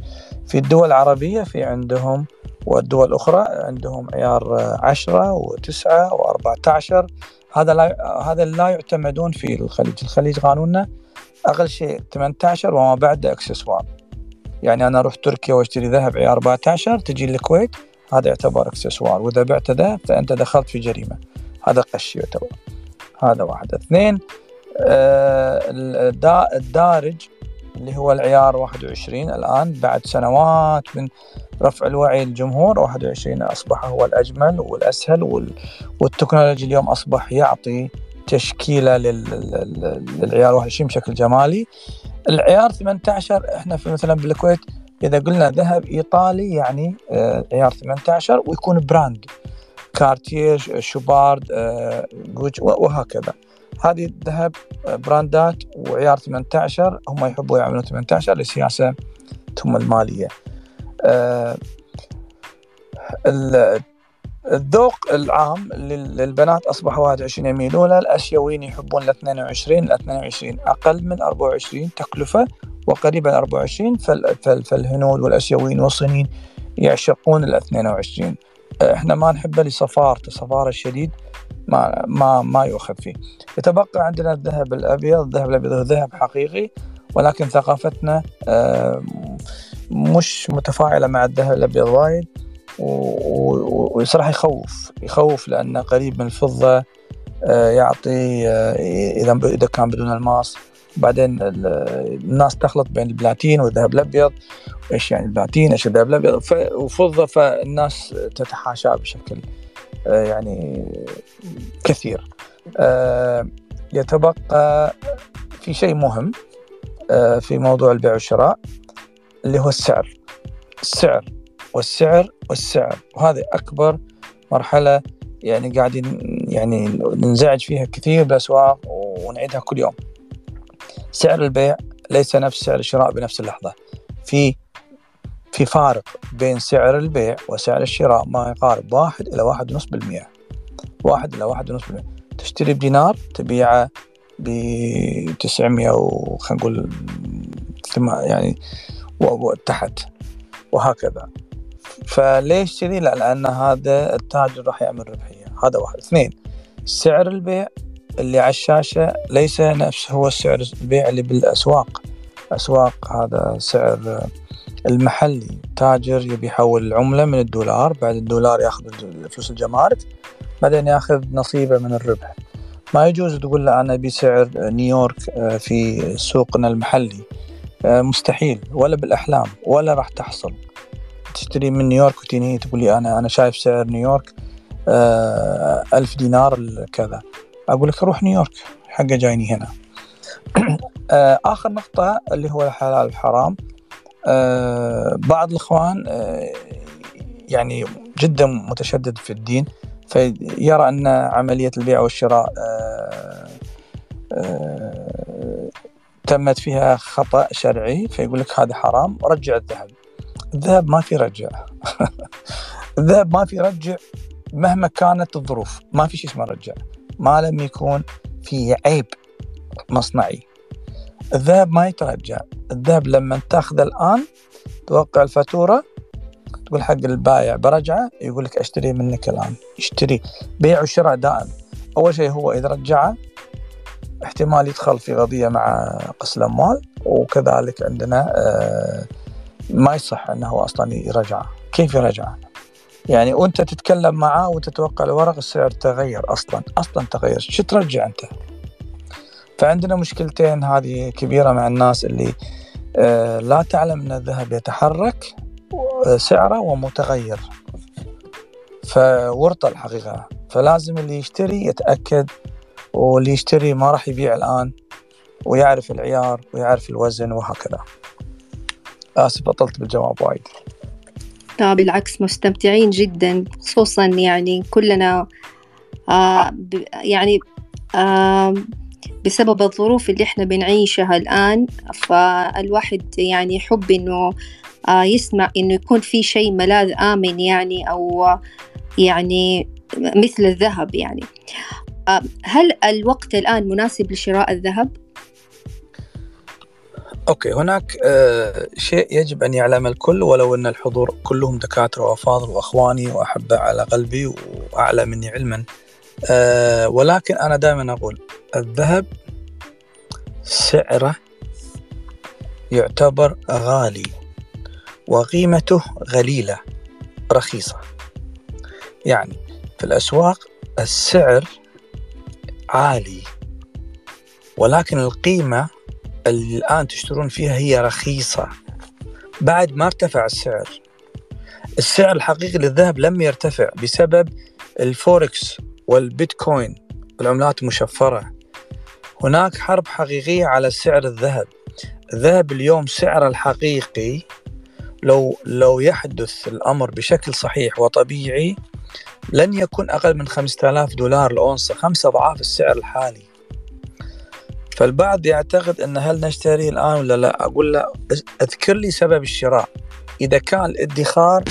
B: في الدول العربية في عندهم والدول الأخرى عندهم عيار 10 و9 و14 هذا لا هذا لا يعتمدون في الخليج. الخليج قانوننا أقل شيء 18 وما بعد إكسسوار. يعني أنا أروح تركيا وأشتري ذهب عيار 14 تجي الكويت هذا يعتبر إكسسوار. وإذا بعت ذهب فأنت دخلت في جريمة. هذا قش يعتبر. هذا واحد. اثنين الدارج اللي هو العيار 21 الآن بعد سنوات من رفع الوعي للجمهور 21 أصبح هو الأجمل والأسهل والتكنولوجي اليوم أصبح يعطي تشكيلة للعيار 21 بشكل جمالي. العيار 18 إحنا في مثلا بالكويت إذا قلنا ذهب إيطالي يعني آه، عيار 18 ويكون brand. كارتير شوبارد آه، وهكذا. هذه الذهب براندات وعيار 18 هم يحبوا يعملون 18 لسياسة ثم المالية. آه، الذوق العام للبنات أصبح 21 يميلون الأسيويين يحبون ال 22 ال 22 أقل من 24 تكلفة وقريبا 24 فالهنود والأسيويين والصينيين يعشقون ال 22 إحنا ما نحبه لصفارته صفاره الشديد ما ما ما يؤخذ فيه. يتبقى عندنا الذهب الأبيض. الذهب الأبيض هو ذهب حقيقي ولكن ثقافتنا آه، مش متفاعلة مع الذهب الأبيض وايد وصراحة يخوف يخوف لأنه قريب من الفضة آه، يعطي آه، إذا إذا كان بدون الماس. بعدين الناس تخلط بين البلاتين والذهب الأبيض. إيش يعني البلاتين؟ إيش الذهب الأبيض؟ وفضة فالناس تتحاشاه بشكل يعني كثير. آه، يتبقى في شيء مهم آه، في موضوع البيع والشراء اللي هو السعر. السعر والسعر والسعر. وهذه أكبر مرحلة يعني قاعدين يعني ننزعج فيها كثير بالأسواق ونعيدها كل يوم. سعر البيع ليس نفس سعر الشراء بنفس اللحظة. في في فارق بين سعر البيع وسعر الشراء ما يقارب واحد إلى واحد ونص بالمئة. واحد إلى واحد ونص بالمئة. تشتري بدينار تبيعه ب 900 وخلينا نقول يعني تحت. وهكذا. فليش كذي؟ لا لأن هذا التاجر راح يعمل ربحية. هذا واحد. اثنين سعر البيع اللي على الشاشة ليس نفس هو سعر البيع اللي بالأسواق. أسواق هذا سعر المحلي. تاجر يبي يحول العمله من الدولار بعد الدولار ياخذ فلوس الجمارك بعدين ياخذ نصيبه من الربح. ما يجوز تقول له أنا بسعر نيويورك آه، في سوقنا المحلي. آه، مستحيل. ولا بالأحلام ولا راح تحصل. تشتري من نيويورك وتيني تقول لي أنا أنا شايف سعر نيويورك آه، ألف دينار كذا. أقول لك روح نيويورك حقه جايني هنا. آخر نقطة اللي هو الحلال والحرام. بعض الإخوان يعني جدا متشدد في الدين فيرى أن عملية البيع والشراء آه، آه، تمت فيها خطأ شرعي فيقول لك هذا حرام رجع الذهب. الذهب ما في رجع. الذهب ما في رجع مهما كانت الظروف ما في شيء اسمه رجع. ما لم يكون في عيب مصنعي. الذهب ما يترجع. الذهب لما تاخذه الآن توقع الفاتورة تقول حق البايع برجعه يقول لك أشتري منك الآن. اشتري بيع وشراء دائم. أول شيء هو إذا رجعه احتمال يدخل في قضية مع قسم الأموال وكذلك عندنا آه، ما يصح إنه أصلا يرجعه كيف يرجعه يعني وأنت تتكلم معاه وتتوقع الورق السعر تغير أصلا أصلا تغير. شو ترجع أنت؟ فعندنا مشكلتين هذه كبيرة مع الناس اللي آه، لا تعلم أن الذهب يتحرك سعره ومتغير. فورطة الحقيقة. فلازم اللي يشتري يتأكد واللي يشتري ما راح يبيع الآن ويعرف العيار ويعرف الوزن وهكذا. آسف بطلت بالجواب وايد.
A: لا بالعكس مستمتعين جدا خصوصا يعني كلنا آه يعني آه بسبب الظروف اللي إحنا بنعيشها الآن فالواحد يعني يحب إنه آه، يسمع إنه يكون في شيء ملاذ آمن يعني أو يعني مثل الذهب يعني آه، هل الوقت الآن مناسب لشراء الذهب؟
B: أوكي هناك آه شيء يجب أن يعلم الكل ولو أن الحضور كلهم دكاترة وأفاضل وأخواني واحباء على قلبي وأعلى مني علما آه ولكن أنا دائما أقول الذهب سعره يعتبر غالي وقيمته غليلة رخيصة. يعني في الأسواق السعر عالي ولكن القيمة اللي الآن تشترون فيها هي رخيصة. بعد ما ارتفع السعر السعر الحقيقي للذهب لم يرتفع بسبب الفوركس. والبيتكوين العملات المشفرة هناك حرب حقيقية على سعر الذهب. الذهب اليوم سعره الحقيقي لو لو يحدث الأمر بشكل صحيح وطبيعي لن يكون أقل من 5000 دولار الاونصه خمسة أضعاف السعر الحالي. فالبعض يعتقد إن هل نشتري الآن ولا لا؟ أقول له أذكر لي سبب الشراء. إذا كان الادخار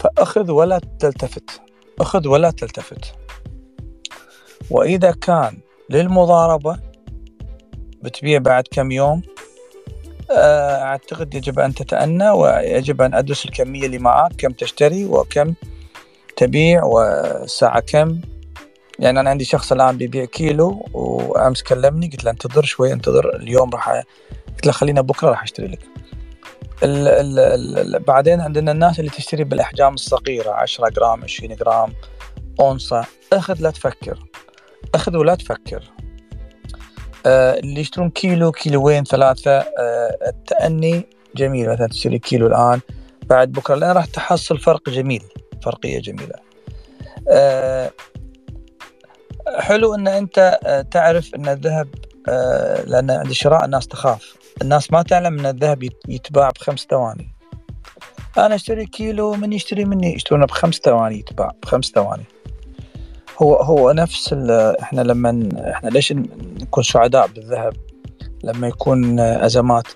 B: فأخذ ولا تلتفت. أخذ ولا تلتفت. وإذا كان للمضاربة بتبيع بعد كم يوم آه، أعتقد يجب أن تتأنى ويجب أن أدرس الكمية اللي معك كم تشتري وكم تبيع والساعة كم. يعني أنا عندي شخص الآن بيبيع كيلو وأمس كلمني قلت له انتظر شوي انتظر اليوم راح قلت له خلينا بكرة راح أشتري لك. ال ال ال بعدين عندنا الناس اللي تشتري بالأحجام الصغيرة 10 جرام 20 جرام أونصة. أخذ لا تفكر. أخذ ولا تفكر. آه، اللي يشترون كيلو كيلوين ثلاثة. آه، التأني جميل. مثلا تشتري كيلو الآن بعد بكرة. لأن راح تحصل فرق جميل فرقية جميلة. آه، حلو أن أنت تعرف أن الذهب لأن عند الشراء الناس تخاف. الناس ما تعلم إن الذهب يتباع بخمس ثواني. أنا أشتري كيلو من يشتري مني؟ يشترونه بخمس ثواني يتباع بخمس ثواني. هو هو نفس إحنا لما إحنا ليش نكون سعداء بالذهب لما يكون أزمات؟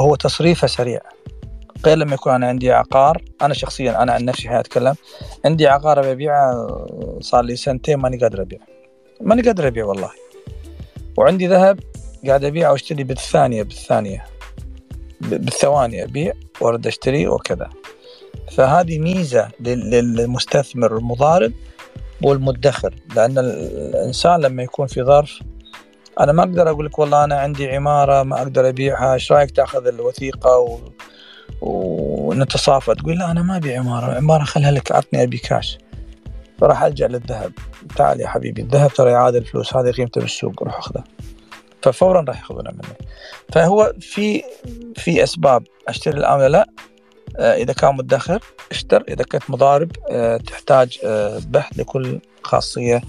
B: هو تصريفه سريع. غير لما يكون أنا عندي عقار أنا شخصيا أنا عن نفسي أتكلم. عندي عقار ببيعه صار لي سنتين ماني قادر أبيع. ماني قادر أبيع والله. وعندي ذهب قاعد أبيع واشتري بالثانية بالثانية. بالثواني أبيع وأرد أشتري وكذا. فهذه ميزة للمستثمر المضارب والمدخر لأن الإنسان لما يكون في ظرف أنا ما أقدر أقول لك والله أنا عندي عمارة ما أقدر أبيعها إيش رأيك تأخذ الوثيقة و... ونتصافى؟ تقول لا أنا ما ابي عمارة عماره خلها لك عطني أبي كاش. فراح ألجأ للذهب. تعال يا حبيبي الذهب ترى يعادل الفلوس هذه قيمته بالسوق روح خذه ففورا راح يأخذونه مني. فهو في في أسباب أشتري الآن لا؟ آه، إذا كان مدخر اشتر. إذا كنت مضارب آه، تحتاج آه، بحث لكل خاصية.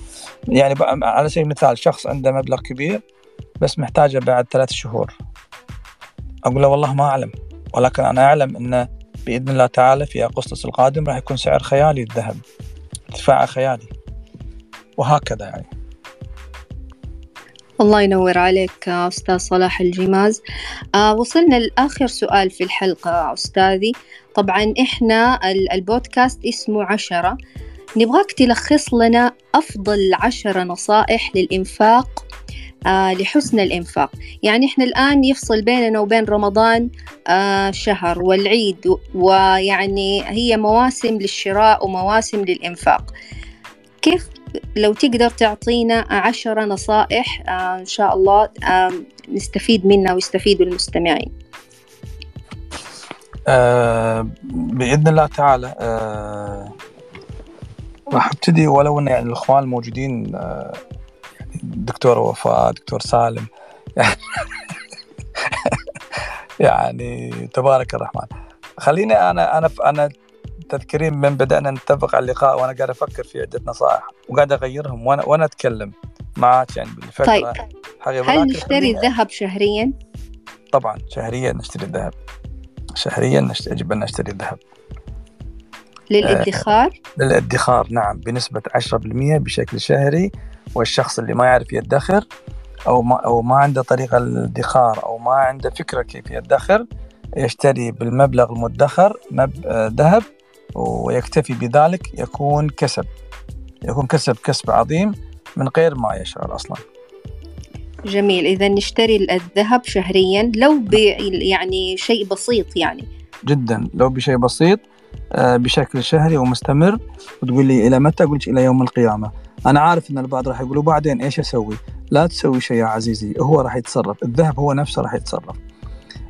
B: يعني على سبيل المثال شخص عنده مبلغ كبير بس محتاجه بعد ثلاث شهور. أقول له والله ما أعلم ولكن أنا أعلم إنه بإذن الله تعالى في أغسطس القادم راح يكون سعر خيالي الذهب ارتفاع خيالي. وهكذا يعني.
A: الله ينور عليك أستاذ صلاح الجماز. آه وصلنا لآخر سؤال في الحلقة أستاذي. طبعا إحنا البودكاست اسمه عشرة. نبغاك تلخص لنا أفضل عشرة نصائح للإنفاق آه لحسن الإنفاق. يعني إحنا الآن يفصل بيننا وبين رمضان آه شهر والعيد ويعني هي مواسم للشراء ومواسم للإنفاق. كيف لو تقدر تعطينا عشرة نصائح آه إن شاء الله آه نستفيد منها ويستفيدوا المستمعين.
B: آه بإذن الله تعالى آه راح أبتدي ولو إن يعني الإخوان الموجودين آه يعني دكتور وفاء دكتور سالم. يعني تبارك الرحمن. خليني أنا أنا أنا تذكرين من بدأنا نتفق على اللقاء وأنا قاعد أفكر في عدة نصائح وقاعد أغيرهم وأنا وأنا أتكلم معك يعني
A: بالفكرة. طيب. هل نشتري الذهب شهريا؟
B: طبعا شهريا نشتري الذهب. شهريا يجب أن نشتري الذهب.
A: للادخار؟
B: آه للادخار نعم بنسبة 10% بشكل شهري والشخص اللي ما يعرف يدخر أو ما أو ما عنده طريقة للادخار أو ما عنده فكرة كيف يدخر يشتري بالمبلغ المدخر مب... آه، ذهب ويكتفي بذلك يكون كسب. يكون كسب كسب عظيم من غير ما يشعر أصلا.
A: جميل. إذا نشتري الذهب شهريا لو ب يعني شيء بسيط يعني.
B: جدا. لو بشيء بسيط آه، بشكل شهري ومستمر وتقول لي إلى متى؟ أقول إلى يوم القيامة. أنا عارف أن البعض راح يقولوا بعدين إيش أسوي؟ لا تسوي شيء يا عزيزي. هو راح يتصرف. الذهب هو نفسه راح يتصرف.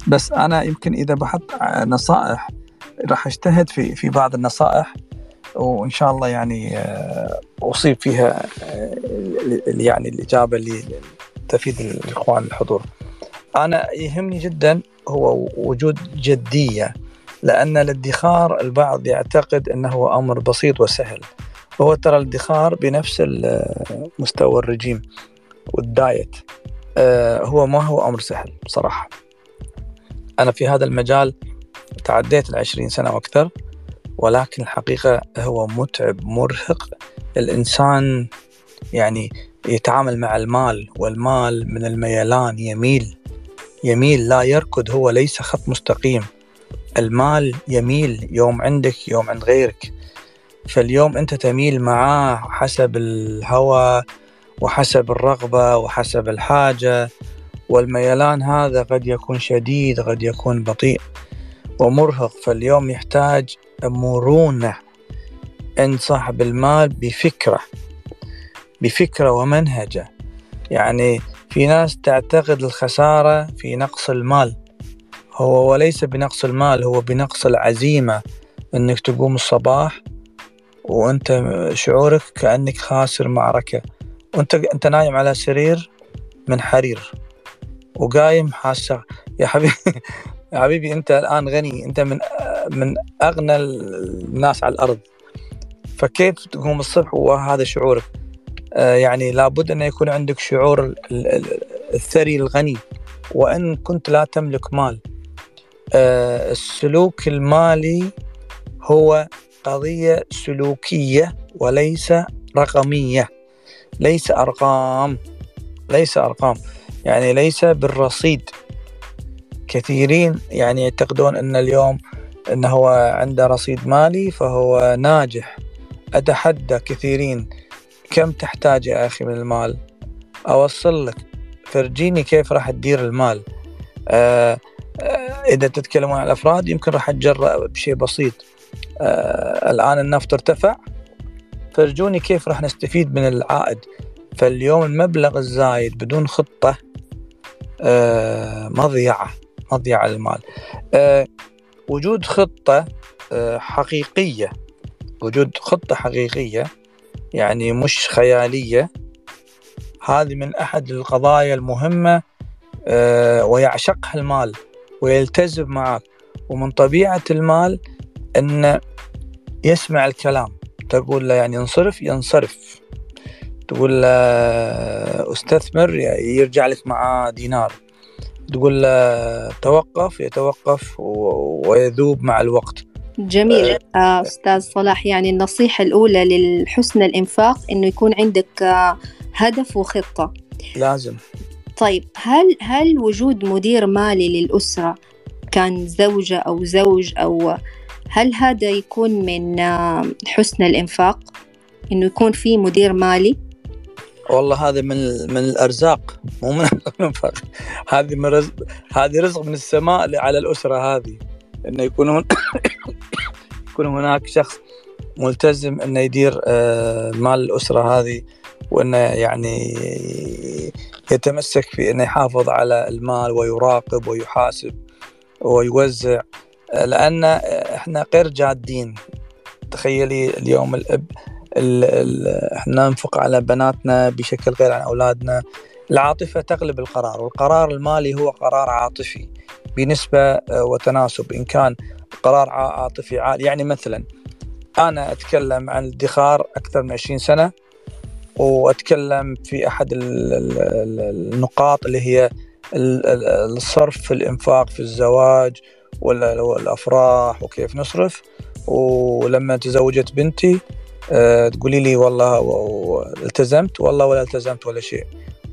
B: بس أنا يمكن إذا بحط نصائح راح اجتهد في في بعض النصائح وإن شاء الله يعني آه، أصيب فيها آه، يعني الإجابة اللي تفيد الإخوان الحضور. أنا يهمني جدا هو وجود جدية لأن الادخار البعض يعتقد انه هو أمر بسيط وسهل وهو ترى الادخار بنفس مستوى الرجيم والدايت آه، هو ما هو أمر سهل بصراحة. أنا في هذا المجال تعديت العشرين سنة وأكثر ولكن الحقيقة هو متعب مرهق. الإنسان يعني يتعامل مع المال والمال من الميلان يميل يميل لا يركض هو ليس خط مستقيم. المال يميل يوم عندك يوم عند غيرك. فاليوم أنت تميل معاه حسب الهوى وحسب الرغبة وحسب الحاجة. والميلان هذا قد يكون شديد قد يكون بطيء. ومرهق فاليوم يحتاج مرونة عند صاحب المال بفكرة بفكرة ومنهجة. يعني في ناس تعتقد الخسارة في نقص المال. هو وليس بنقص المال هو بنقص العزيمة إنك تقوم الصباح وأنت شعورك كأنك خاسر معركة. وأنت أنت نايم على سرير من حرير وقايم حاسة. يا حبيبي يا حبيبي أنت الآن غني. أنت من من أغنى الناس على الأرض. فكيف تقوم الصبح وهذا شعورك؟ آه يعني لابد أن يكون عندك شعور الثري الغني. وإن كنت لا تملك مال. آه، السلوك المالي هو قضية سلوكية وليس رقمية. ليس أرقام. ليس أرقام. يعني ليس بالرصيد. كثيرين يعني يعتقدون أن اليوم أنه هو عنده رصيد مالي فهو ناجح. أتحدى كثيرين كم تحتاج يا أخي من المال؟ أوصل لك. فرجيني كيف راح تدير المال؟ آه آه إذا تتكلمون عن الأفراد يمكن راح أتجرأ بشيء بسيط. آه الآن النفط ارتفع. فرجوني كيف راح نستفيد من العائد؟ فاليوم المبلغ الزايد بدون خطة مضيعة. مضيعة آه وجود خطة آه حقيقية. وجود خطة حقيقية يعني مش خيالية. هذه من أحد القضايا المهمة آه ويعشقها المال ويلتزم معك ومن طبيعة المال أن يسمع الكلام. تقول له يعني انصرف ينصرف. تقول له أستثمر يرجع لك مع دينار. تقول له توقف يتوقف ويذوب مع الوقت.
A: جميل. آه. أستاذ صلاح يعني النصيحة الأولى للحسن الإنفاق إنه يكون عندك آه هدف وخطة.
B: لازم.
A: طيب هل هل وجود مدير مالي للأسرة كان زوجة أو زوج أو هل هذا يكون من حسن الإنفاق؟ إنه يكون في مدير مالي؟
B: والله هذا من من الأرزاق. مو من الانفاق هذه من رزق هذه رزق من السماء على الأسرة هذه. إنه يكون هن... يكون هناك شخص ملتزم إنه يدير مال الأسرة هذه وإنه يعني يتمسك في إنه يحافظ على المال ويراقب ويحاسب ويوزع. لأن إحنا غير جادين. تخيلي اليوم الأب إحنا ننفق على بناتنا بشكل غير عن أولادنا. العاطفة تغلب القرار والقرار المالي هو قرار عاطفي بنسبة وتناسب. إن كان قرار عاطفي عالي يعني مثلا أنا أتكلم عن الادخار أكثر من 20 سنة وأتكلم في أحد النقاط اللي هي الصرف في الإنفاق في الزواج والأفراح وكيف نصرف. ولما تزوجت بنتي أه تقولي لي والله التزمت؟ والله ولا التزمت ولا شيء.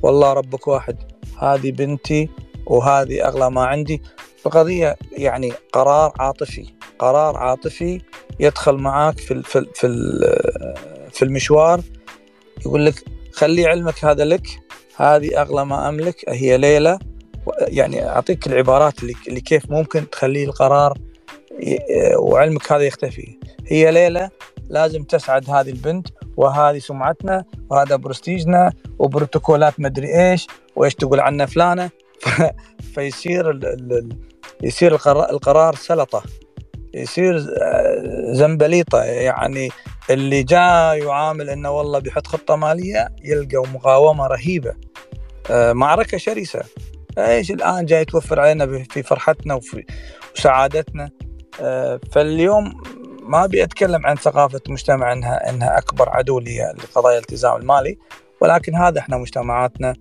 B: والله ربك واحد هذه بنتي وهذه أغلى ما عندي. القضية يعني قرار عاطفي قرار عاطفي يدخل معاك في في في, في المشوار. يقول لك خلي علمك هذا لك هذه أغلى ما أملك هي ليلة. يعني أعطيك العبارات اللي, كيف ممكن تخلي القرار وعلمك هذا يختفي. هي ليلة لازم تسعد هذه البنت وهذه سمعتنا وهذا برستيجنا وبروتوكولات مدري إيش وإيش تقول عنا فلانة. فيصير ال ال يصير القرار, القرار سلطة. يصير زنبليطة. يعني اللي جاء يعامل إنه والله بيحط خطة مالية يلقى مقاومة رهيبة. معركة شرسة. إيش الآن جاي توفر علينا في فرحتنا وفي سعادتنا فاليوم ما أبي أتكلم عن ثقافة مجتمع انها إنها أكبر عدو لقضايا الالتزام المالي ولكن هذا إحنا مجتمعاتنا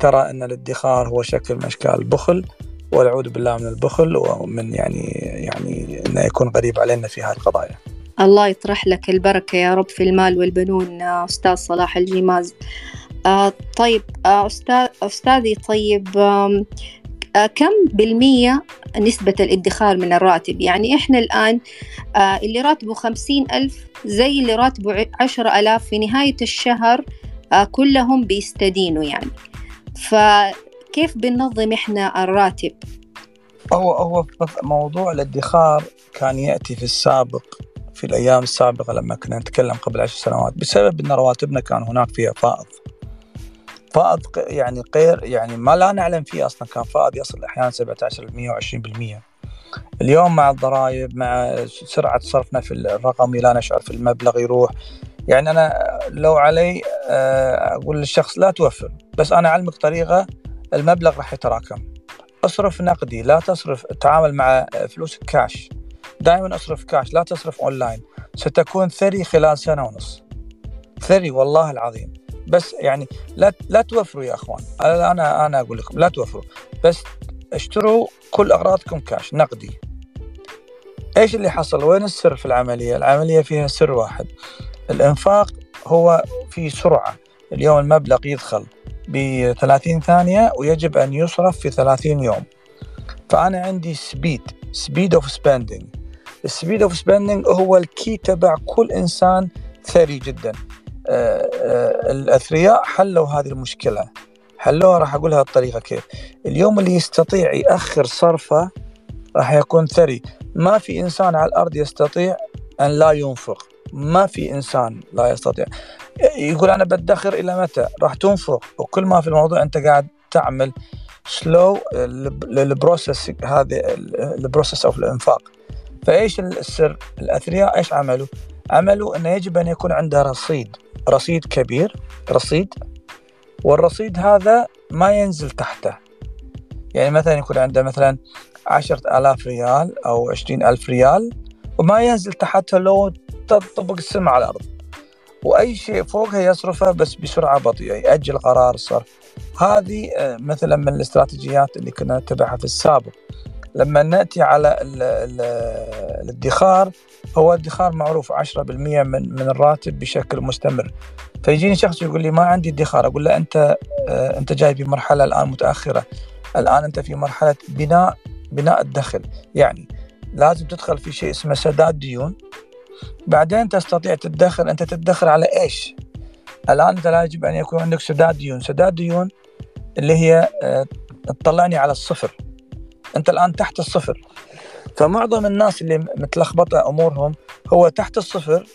B: ترى إن الادخار هو شكل من أشكال البخل والعوذ بالله من البخل ومن يعني يعني إنه يكون غريب علينا في هذه القضايا.
A: الله يطرح لك البركة يا رب في المال والبنون أستاذ صلاح الجماز. آه طيب آه أستاذ أستاذي طيب آه كم بالمية نسبة الادخار من الراتب؟ يعني إحنا الآن آه اللي راتبه خمسين ألف زي اللي راتبه عشرة ألاف في نهاية الشهر آه كلهم بيستدينوا يعني. فكيف بننظم إحنا الراتب؟
B: هو هو موضوع الادخار كان يأتي في السابق في الأيام السابقة لما كنا نتكلم قبل عشر سنوات بسبب أن رواتبنا كان هناك فيها فائض. فائض يعني غير يعني ما لا نعلم فيه أصلا كان فائض يصل أحيانا 17 20% اليوم مع الضرائب مع سرعة صرفنا في الرقمي لا نشعر في المبلغ يروح. يعني أنا لو علي أقول للشخص لا توفر بس أنا أعلمك طريقة المبلغ راح يتراكم. أصرف نقدي لا تصرف تعامل مع فلوس كاش دائما أصرف كاش لا تصرف اونلاين ستكون ثري خلال سنة ونص. ثري والله العظيم. بس يعني لا لا توفروا يا أخوان. أنا أنا أقول لكم لا توفروا. بس اشتروا كل أغراضكم كاش نقدي. إيش اللي حصل؟ وين السر في العملية؟ العملية فيها سر واحد. الإنفاق هو في سرعة. اليوم المبلغ يدخل ب 30 ثانية ويجب أن يصرف في 30 يوم. فأنا عندي speed speed of spending ال speed of spending هو ال key تبع كل إنسان ثري جدا. الأثرياء حلوا هذه المشكلة. حلوها راح أقولها بطريقة كيف. اليوم اللي يستطيع يأخر صرفه راح يكون ثري. ما في إنسان على الأرض يستطيع أن لا ينفق. ما في إنسان لا يستطيع. يقول أنا بدخر إلى متى؟ راح تنفق. وكل ما في الموضوع أنت قاعد تعمل slow لل process هذه ال process of الإنفاق. فإيش السر؟ الأثرياء إيش عملوا؟ عملوا إنه يجب أن يكون عنده رصيد رصيد كبير رصيد والرصيد هذا ما ينزل تحته. يعني مثلا يكون عنده مثلا عشرة آلاف ريال أو عشرين ألف ريال وما ينزل تحتها لو تطبق السماء على الأرض. وأي شيء فوقها يصرفه بس بسرعة بطيئة يأجل قرار الصرف هذه آه، مثلا من الاستراتيجيات اللي كنا نتبعها في السابق. لما نأتي على الادخار هو الادخار معروف 10% من من الراتب بشكل مستمر. فيجيني شخص يقول لي ما عندي ادخار أقول له أنت آه، أنت جاي بمرحلة الآن متأخرة. الآن أنت في مرحلة بناء بناء الدخل. يعني لازم تدخل في شيء اسمه سداد ديون. بعدين تستطيع تدخر أنت تدخر على إيش؟ الآن أنت لا يجب أن يكون عندك سداد ديون. سداد ديون اللي هي آه، تطلعني على الصفر. أنت الآن تحت الصفر. فمعظم الناس اللي متلخبطة أمورهم هو تحت الصفر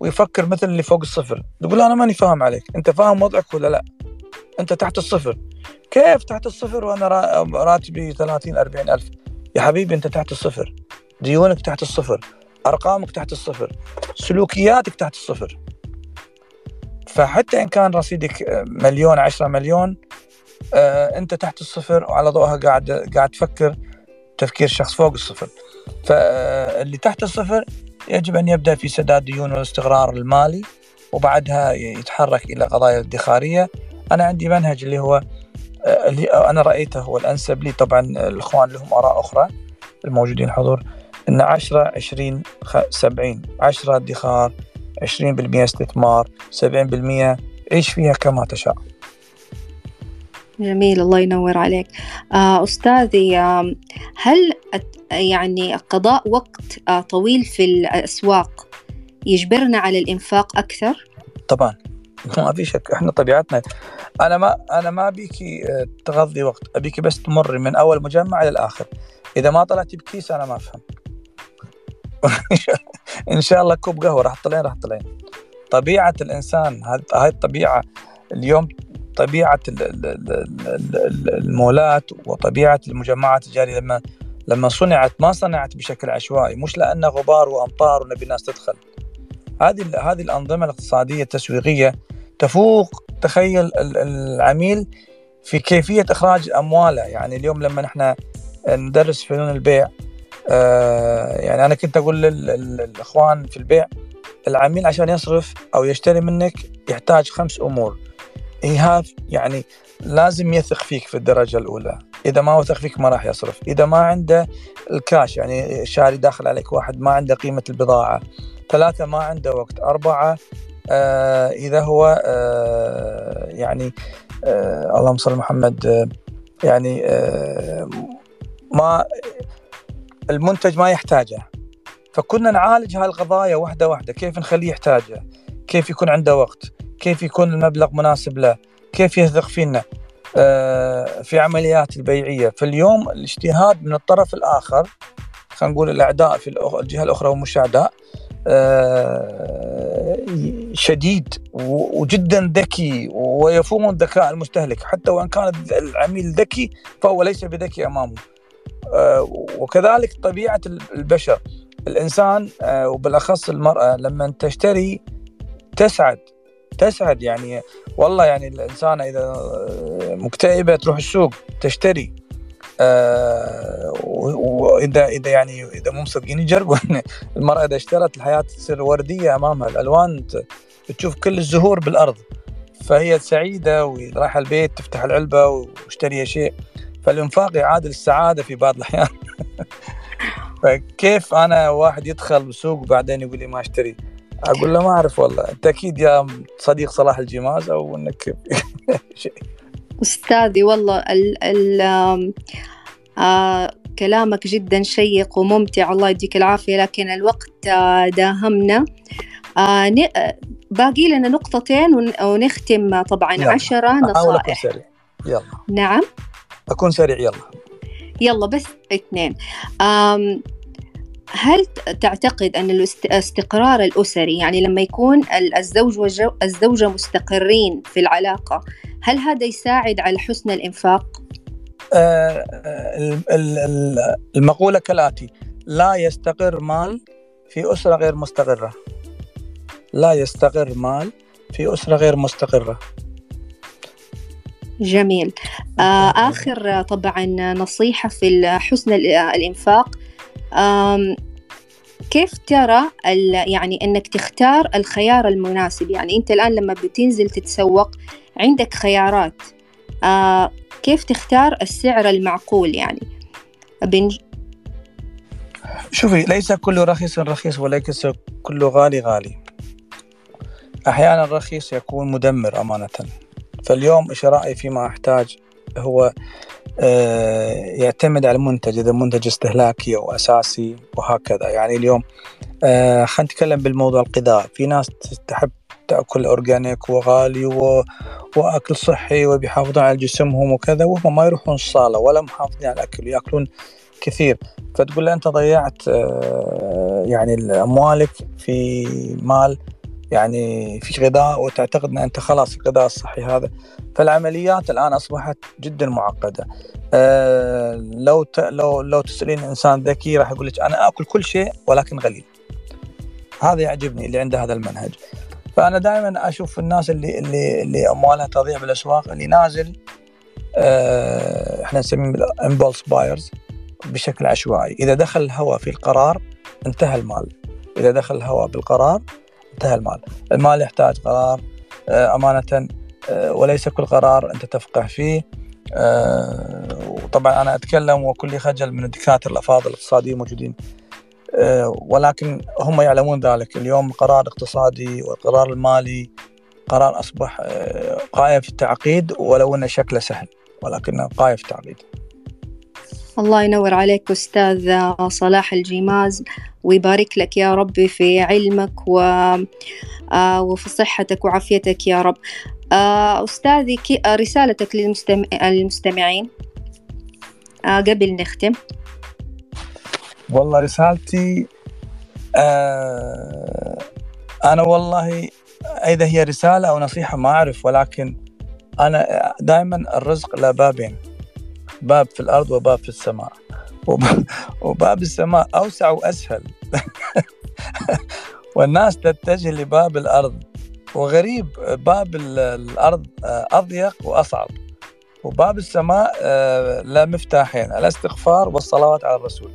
B: ويفكر مثل اللي فوق الصفر. تقول أنا ماني فاهم عليك. أنت فاهم وضعك ولا لا؟ أنت تحت الصفر. كيف تحت الصفر وأنا راتبي 30 40 ألف؟ يا حبيبي أنت تحت الصفر. ديونك تحت الصفر. أرقامك تحت الصفر. سلوكياتك تحت الصفر. فحتى إن كان رصيدك مليون عشرة مليون آه انت تحت الصفر وعلى ضوءها قاعد قاعد تفكر تفكير شخص فوق الصفر. فاللي تحت الصفر يجب أن يبدأ في سداد ديون والاستقرار المالي وبعدها يتحرك إلى قضايا الادخاريه أنا عندي منهج اللي هو آه، اللي أنا رأيته هو الأنسب لي. طبعا الإخوان لهم آراء أخرى الموجودين حضور. إن 10 20 70 10 ادخار 20% استثمار 70% عيش فيها؟ كما تشاء.
A: جميل الله ينور عليك. آه، أستاذي هل يعني قضاء وقت آه، طويل في الأسواق يجبرنا على الإنفاق أكثر؟
B: طبعا. ما في شك إحنا طبيعتنا. أنا ما أنا ما ابيكي آه، تغضي وقت ابيكي بس تمر من أول مجمع إلى الآخر. إذا ما طلعتي بكيس أنا ما أفهم. إن شاء الله كوب قهوة راح تطلعين راح تطلعين. طبيعة الإنسان هاي الطبيعة اليوم طبيعة المولات وطبيعة المجمعات التجاريه لما لما صنعت ما صنعت بشكل عشوائي مش لأنه غبار وأمطار ونبي الناس تدخل. هذه هذه الأنظمة الاقتصادية التسويقية تفوق تخيل العميل في كيفية إخراج أمواله. يعني اليوم لما نحن ندرس فنون البيع آه، يعني أنا كنت أقول للإخوان في البيع العميل عشان يصرف أو يشتري منك يحتاج خمس أمور. ايهاف يعني لازم يثق فيك في الدرجة الأولى. إذا ما وثق فيك ما راح يصرف. إذا ما عنده الكاش يعني شاري داخل عليك واحد ما عنده قيمة البضاعة. ثلاثة ما عنده وقت. أربعة آه إذا هو آه يعني آه اللهم صل محمد آه يعني آه ما المنتج ما يحتاجه. فكنا نعالج هاي القضايا واحدة واحدة كيف نخليه يحتاجه؟ كيف يكون عنده وقت؟ كيف يكون المبلغ مناسب له؟ كيف يثق فينا؟ آه، في عمليات البيعية. فاليوم الاجتهاد من الطرف الآخر خلينا نقول الأعداء في الجهة الأخرى ومش اعداء آه، شديد وجدا ذكي ويفوق ذكاء المستهلك. حتى وإن كان العميل ذكي فهو ليس بذكي أمامه. آه، وكذلك طبيعة البشر. الإنسان وبالأخص المرأة لما تشتري تسعد. تسعد يعني والله يعني الإنسان إذا مكتئبة تروح السوق تشتري. آه وإذا إذا يعني إذا مو مصدقين يجربوا المرأة إذا اشترت الحياة تصير وردية أمامها. الألوان تشوف كل الزهور بالأرض. فهي سعيدة ورايحة البيت تفتح العلبة واشتري شيء. فالإنفاق يعادل السعادة في بعض الأحيان. فكيف أنا واحد يدخل بسوق وبعدين يقول لي ما أشتري؟ أقول له ما أعرف والله. أنت أكيد يا صديق صلاح الجماز أو أنك
A: شيء. أستاذي والله ال ال آه كلامك جدا شيق وممتع. الله يديك العافية. لكن الوقت آه داهمنا. آه باقي لنا نقطتين ونختم طبعا يلا. عشرة نصائح
B: أكون سريع. يلا.
A: نعم.
B: أكون سريع. يلا.
A: يلا بس اثنين. هل تعتقد أن الاستقرار الأسري يعني لما يكون الزوج والزوجة مستقرين في العلاقة هل هذا يساعد على حسن الإنفاق؟
B: آه المقولة كالآتي لا يستقر مال في أسرة غير مستقرة. لا يستقر مال في أسرة غير مستقرة.
A: جميل. آه آخر طبعا نصيحة في حسن الإنفاق كيف ترى يعني إنك تختار الخيار المناسب؟ يعني أنت الآن لما بتنزل تتسوق عندك خيارات آه كيف تختار السعر المعقول يعني؟ بن...
B: شوفي ليس كل رخيص رخيص وليس كل غالي غالي. أحيانا الرخيص يكون مدمر أمانة. فاليوم شرائي فيما أحتاج هو آه، يعتمد على المنتج إذا منتج استهلاكي أو أساسي وهكذا. يعني اليوم آه، خلينا نتكلم بالموضوع الغذاء في ناس تحب تأكل أورجانيك وغالي و... وأكل صحي وبيحافظون على جسمهم وكذا وهم ما يروحون الصالة ولا محافظين على الأكل يأكلون كثير. فتقول له أنت ضيعت آه، يعني أموالك في مال يعني في غذاء وتعتقد إن أنت خلاص الغذاء الصحي هذا. فالعمليات الآن أصبحت جدا معقدة. أه لو ت... لو لو تسألين إنسان ذكي راح يقول لك أنا آكل كل شيء ولكن غليل هذا يعجبني اللي عنده هذا المنهج. فأنا دائما أشوف الناس اللي اللي اللي أموالها تضيع بالأسواق اللي نازل أه إحنا نسميهم امبولس بايرز بشكل عشوائي. إذا دخل الهواء في القرار انتهى المال. إذا دخل الهواء بالقرار انتهى المال. المال يحتاج قرار آه، أمانة آه، وليس كل قرار أنت تفقه فيه. آه، وطبعا أنا أتكلم وكل خجل من الدكاترة الأفاضل الاقتصاديين الموجودين ولكن هم يعلمون ذلك. اليوم قرار اقتصادي والقرار المالي قرار أصبح قائم في التعقيد ولو أن شكله سهل ولكنه قائم في التعقيد.
A: الله ينور عليك أستاذ صلاح الجيماز ويبارك لك يا رب في علمك و... آه، وفي صحتك وعافيتك يا رب. آه، أستاذي رسالتك للمستمعين. آه، قبل نختم.
B: والله رسالتي أنا والله إذا هي رسالة أو نصيحة ما أعرف ولكن أنا دائما الرزق له بابين باب في الأرض وباب في السماء. وباب السماء أوسع وأسهل. والناس تتجه لباب الأرض. وغريب باب الأرض أضيق وأصعب. وباب السماء آه، لا مفتاحين الاستغفار والصلوات على الرسول.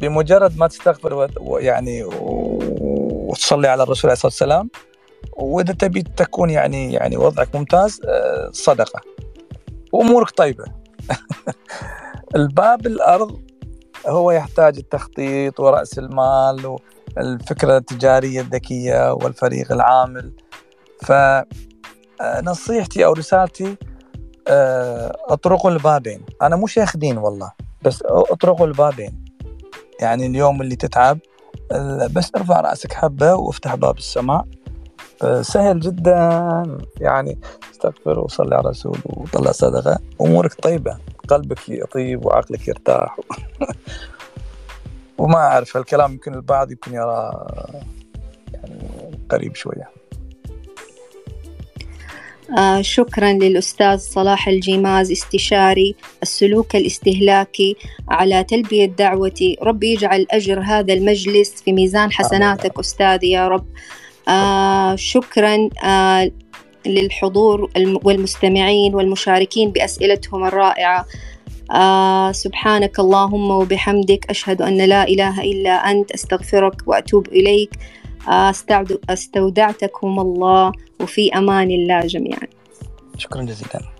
B: بمجرد ما تستغفر يعني وتصلي على الرسول عليه الصلاة والسلام. وإذا تبي تكون يعني يعني وضعك ممتاز آه، صدقة. وأمورك طيبة. الباب الأرض هو يحتاج التخطيط ورأس المال والفكرة التجارية الذكية والفريق العامل. فنصيحتي أو رسالتي آه، اطرقوا البابين. أنا مو شيخ دين والله بس اطرقوا البابين. يعني اليوم اللي تتعب بس ارفع رأسك حبة وافتح باب السماء. آه، سهل جدا. يعني استغفر وصلي على الرسول وطلع صدقة. أمورك طيبة. قلبك يطيب وعقلك يرتاح. وما أعرف الكلام يمكن البعض يمكن يرى يعني قريب شوية.
A: آه شكرا للأستاذ صلاح الجيماز استشاري السلوك الاستهلاكي على تلبية دعوتي. رب يجعل أجر هذا المجلس في ميزان حسناتك آه. أستاذي يا رب. آه شكرا آه للحضور والمستمعين والمشاركين بأسئلتهم الرائعة. آه سبحانك اللهم وبحمدك أشهد أن لا إله إلا أنت أستغفرك وأتوب إليك. آه أستودعتكم الله وفي أمان الله جميعا.
B: شكرا جزيلا.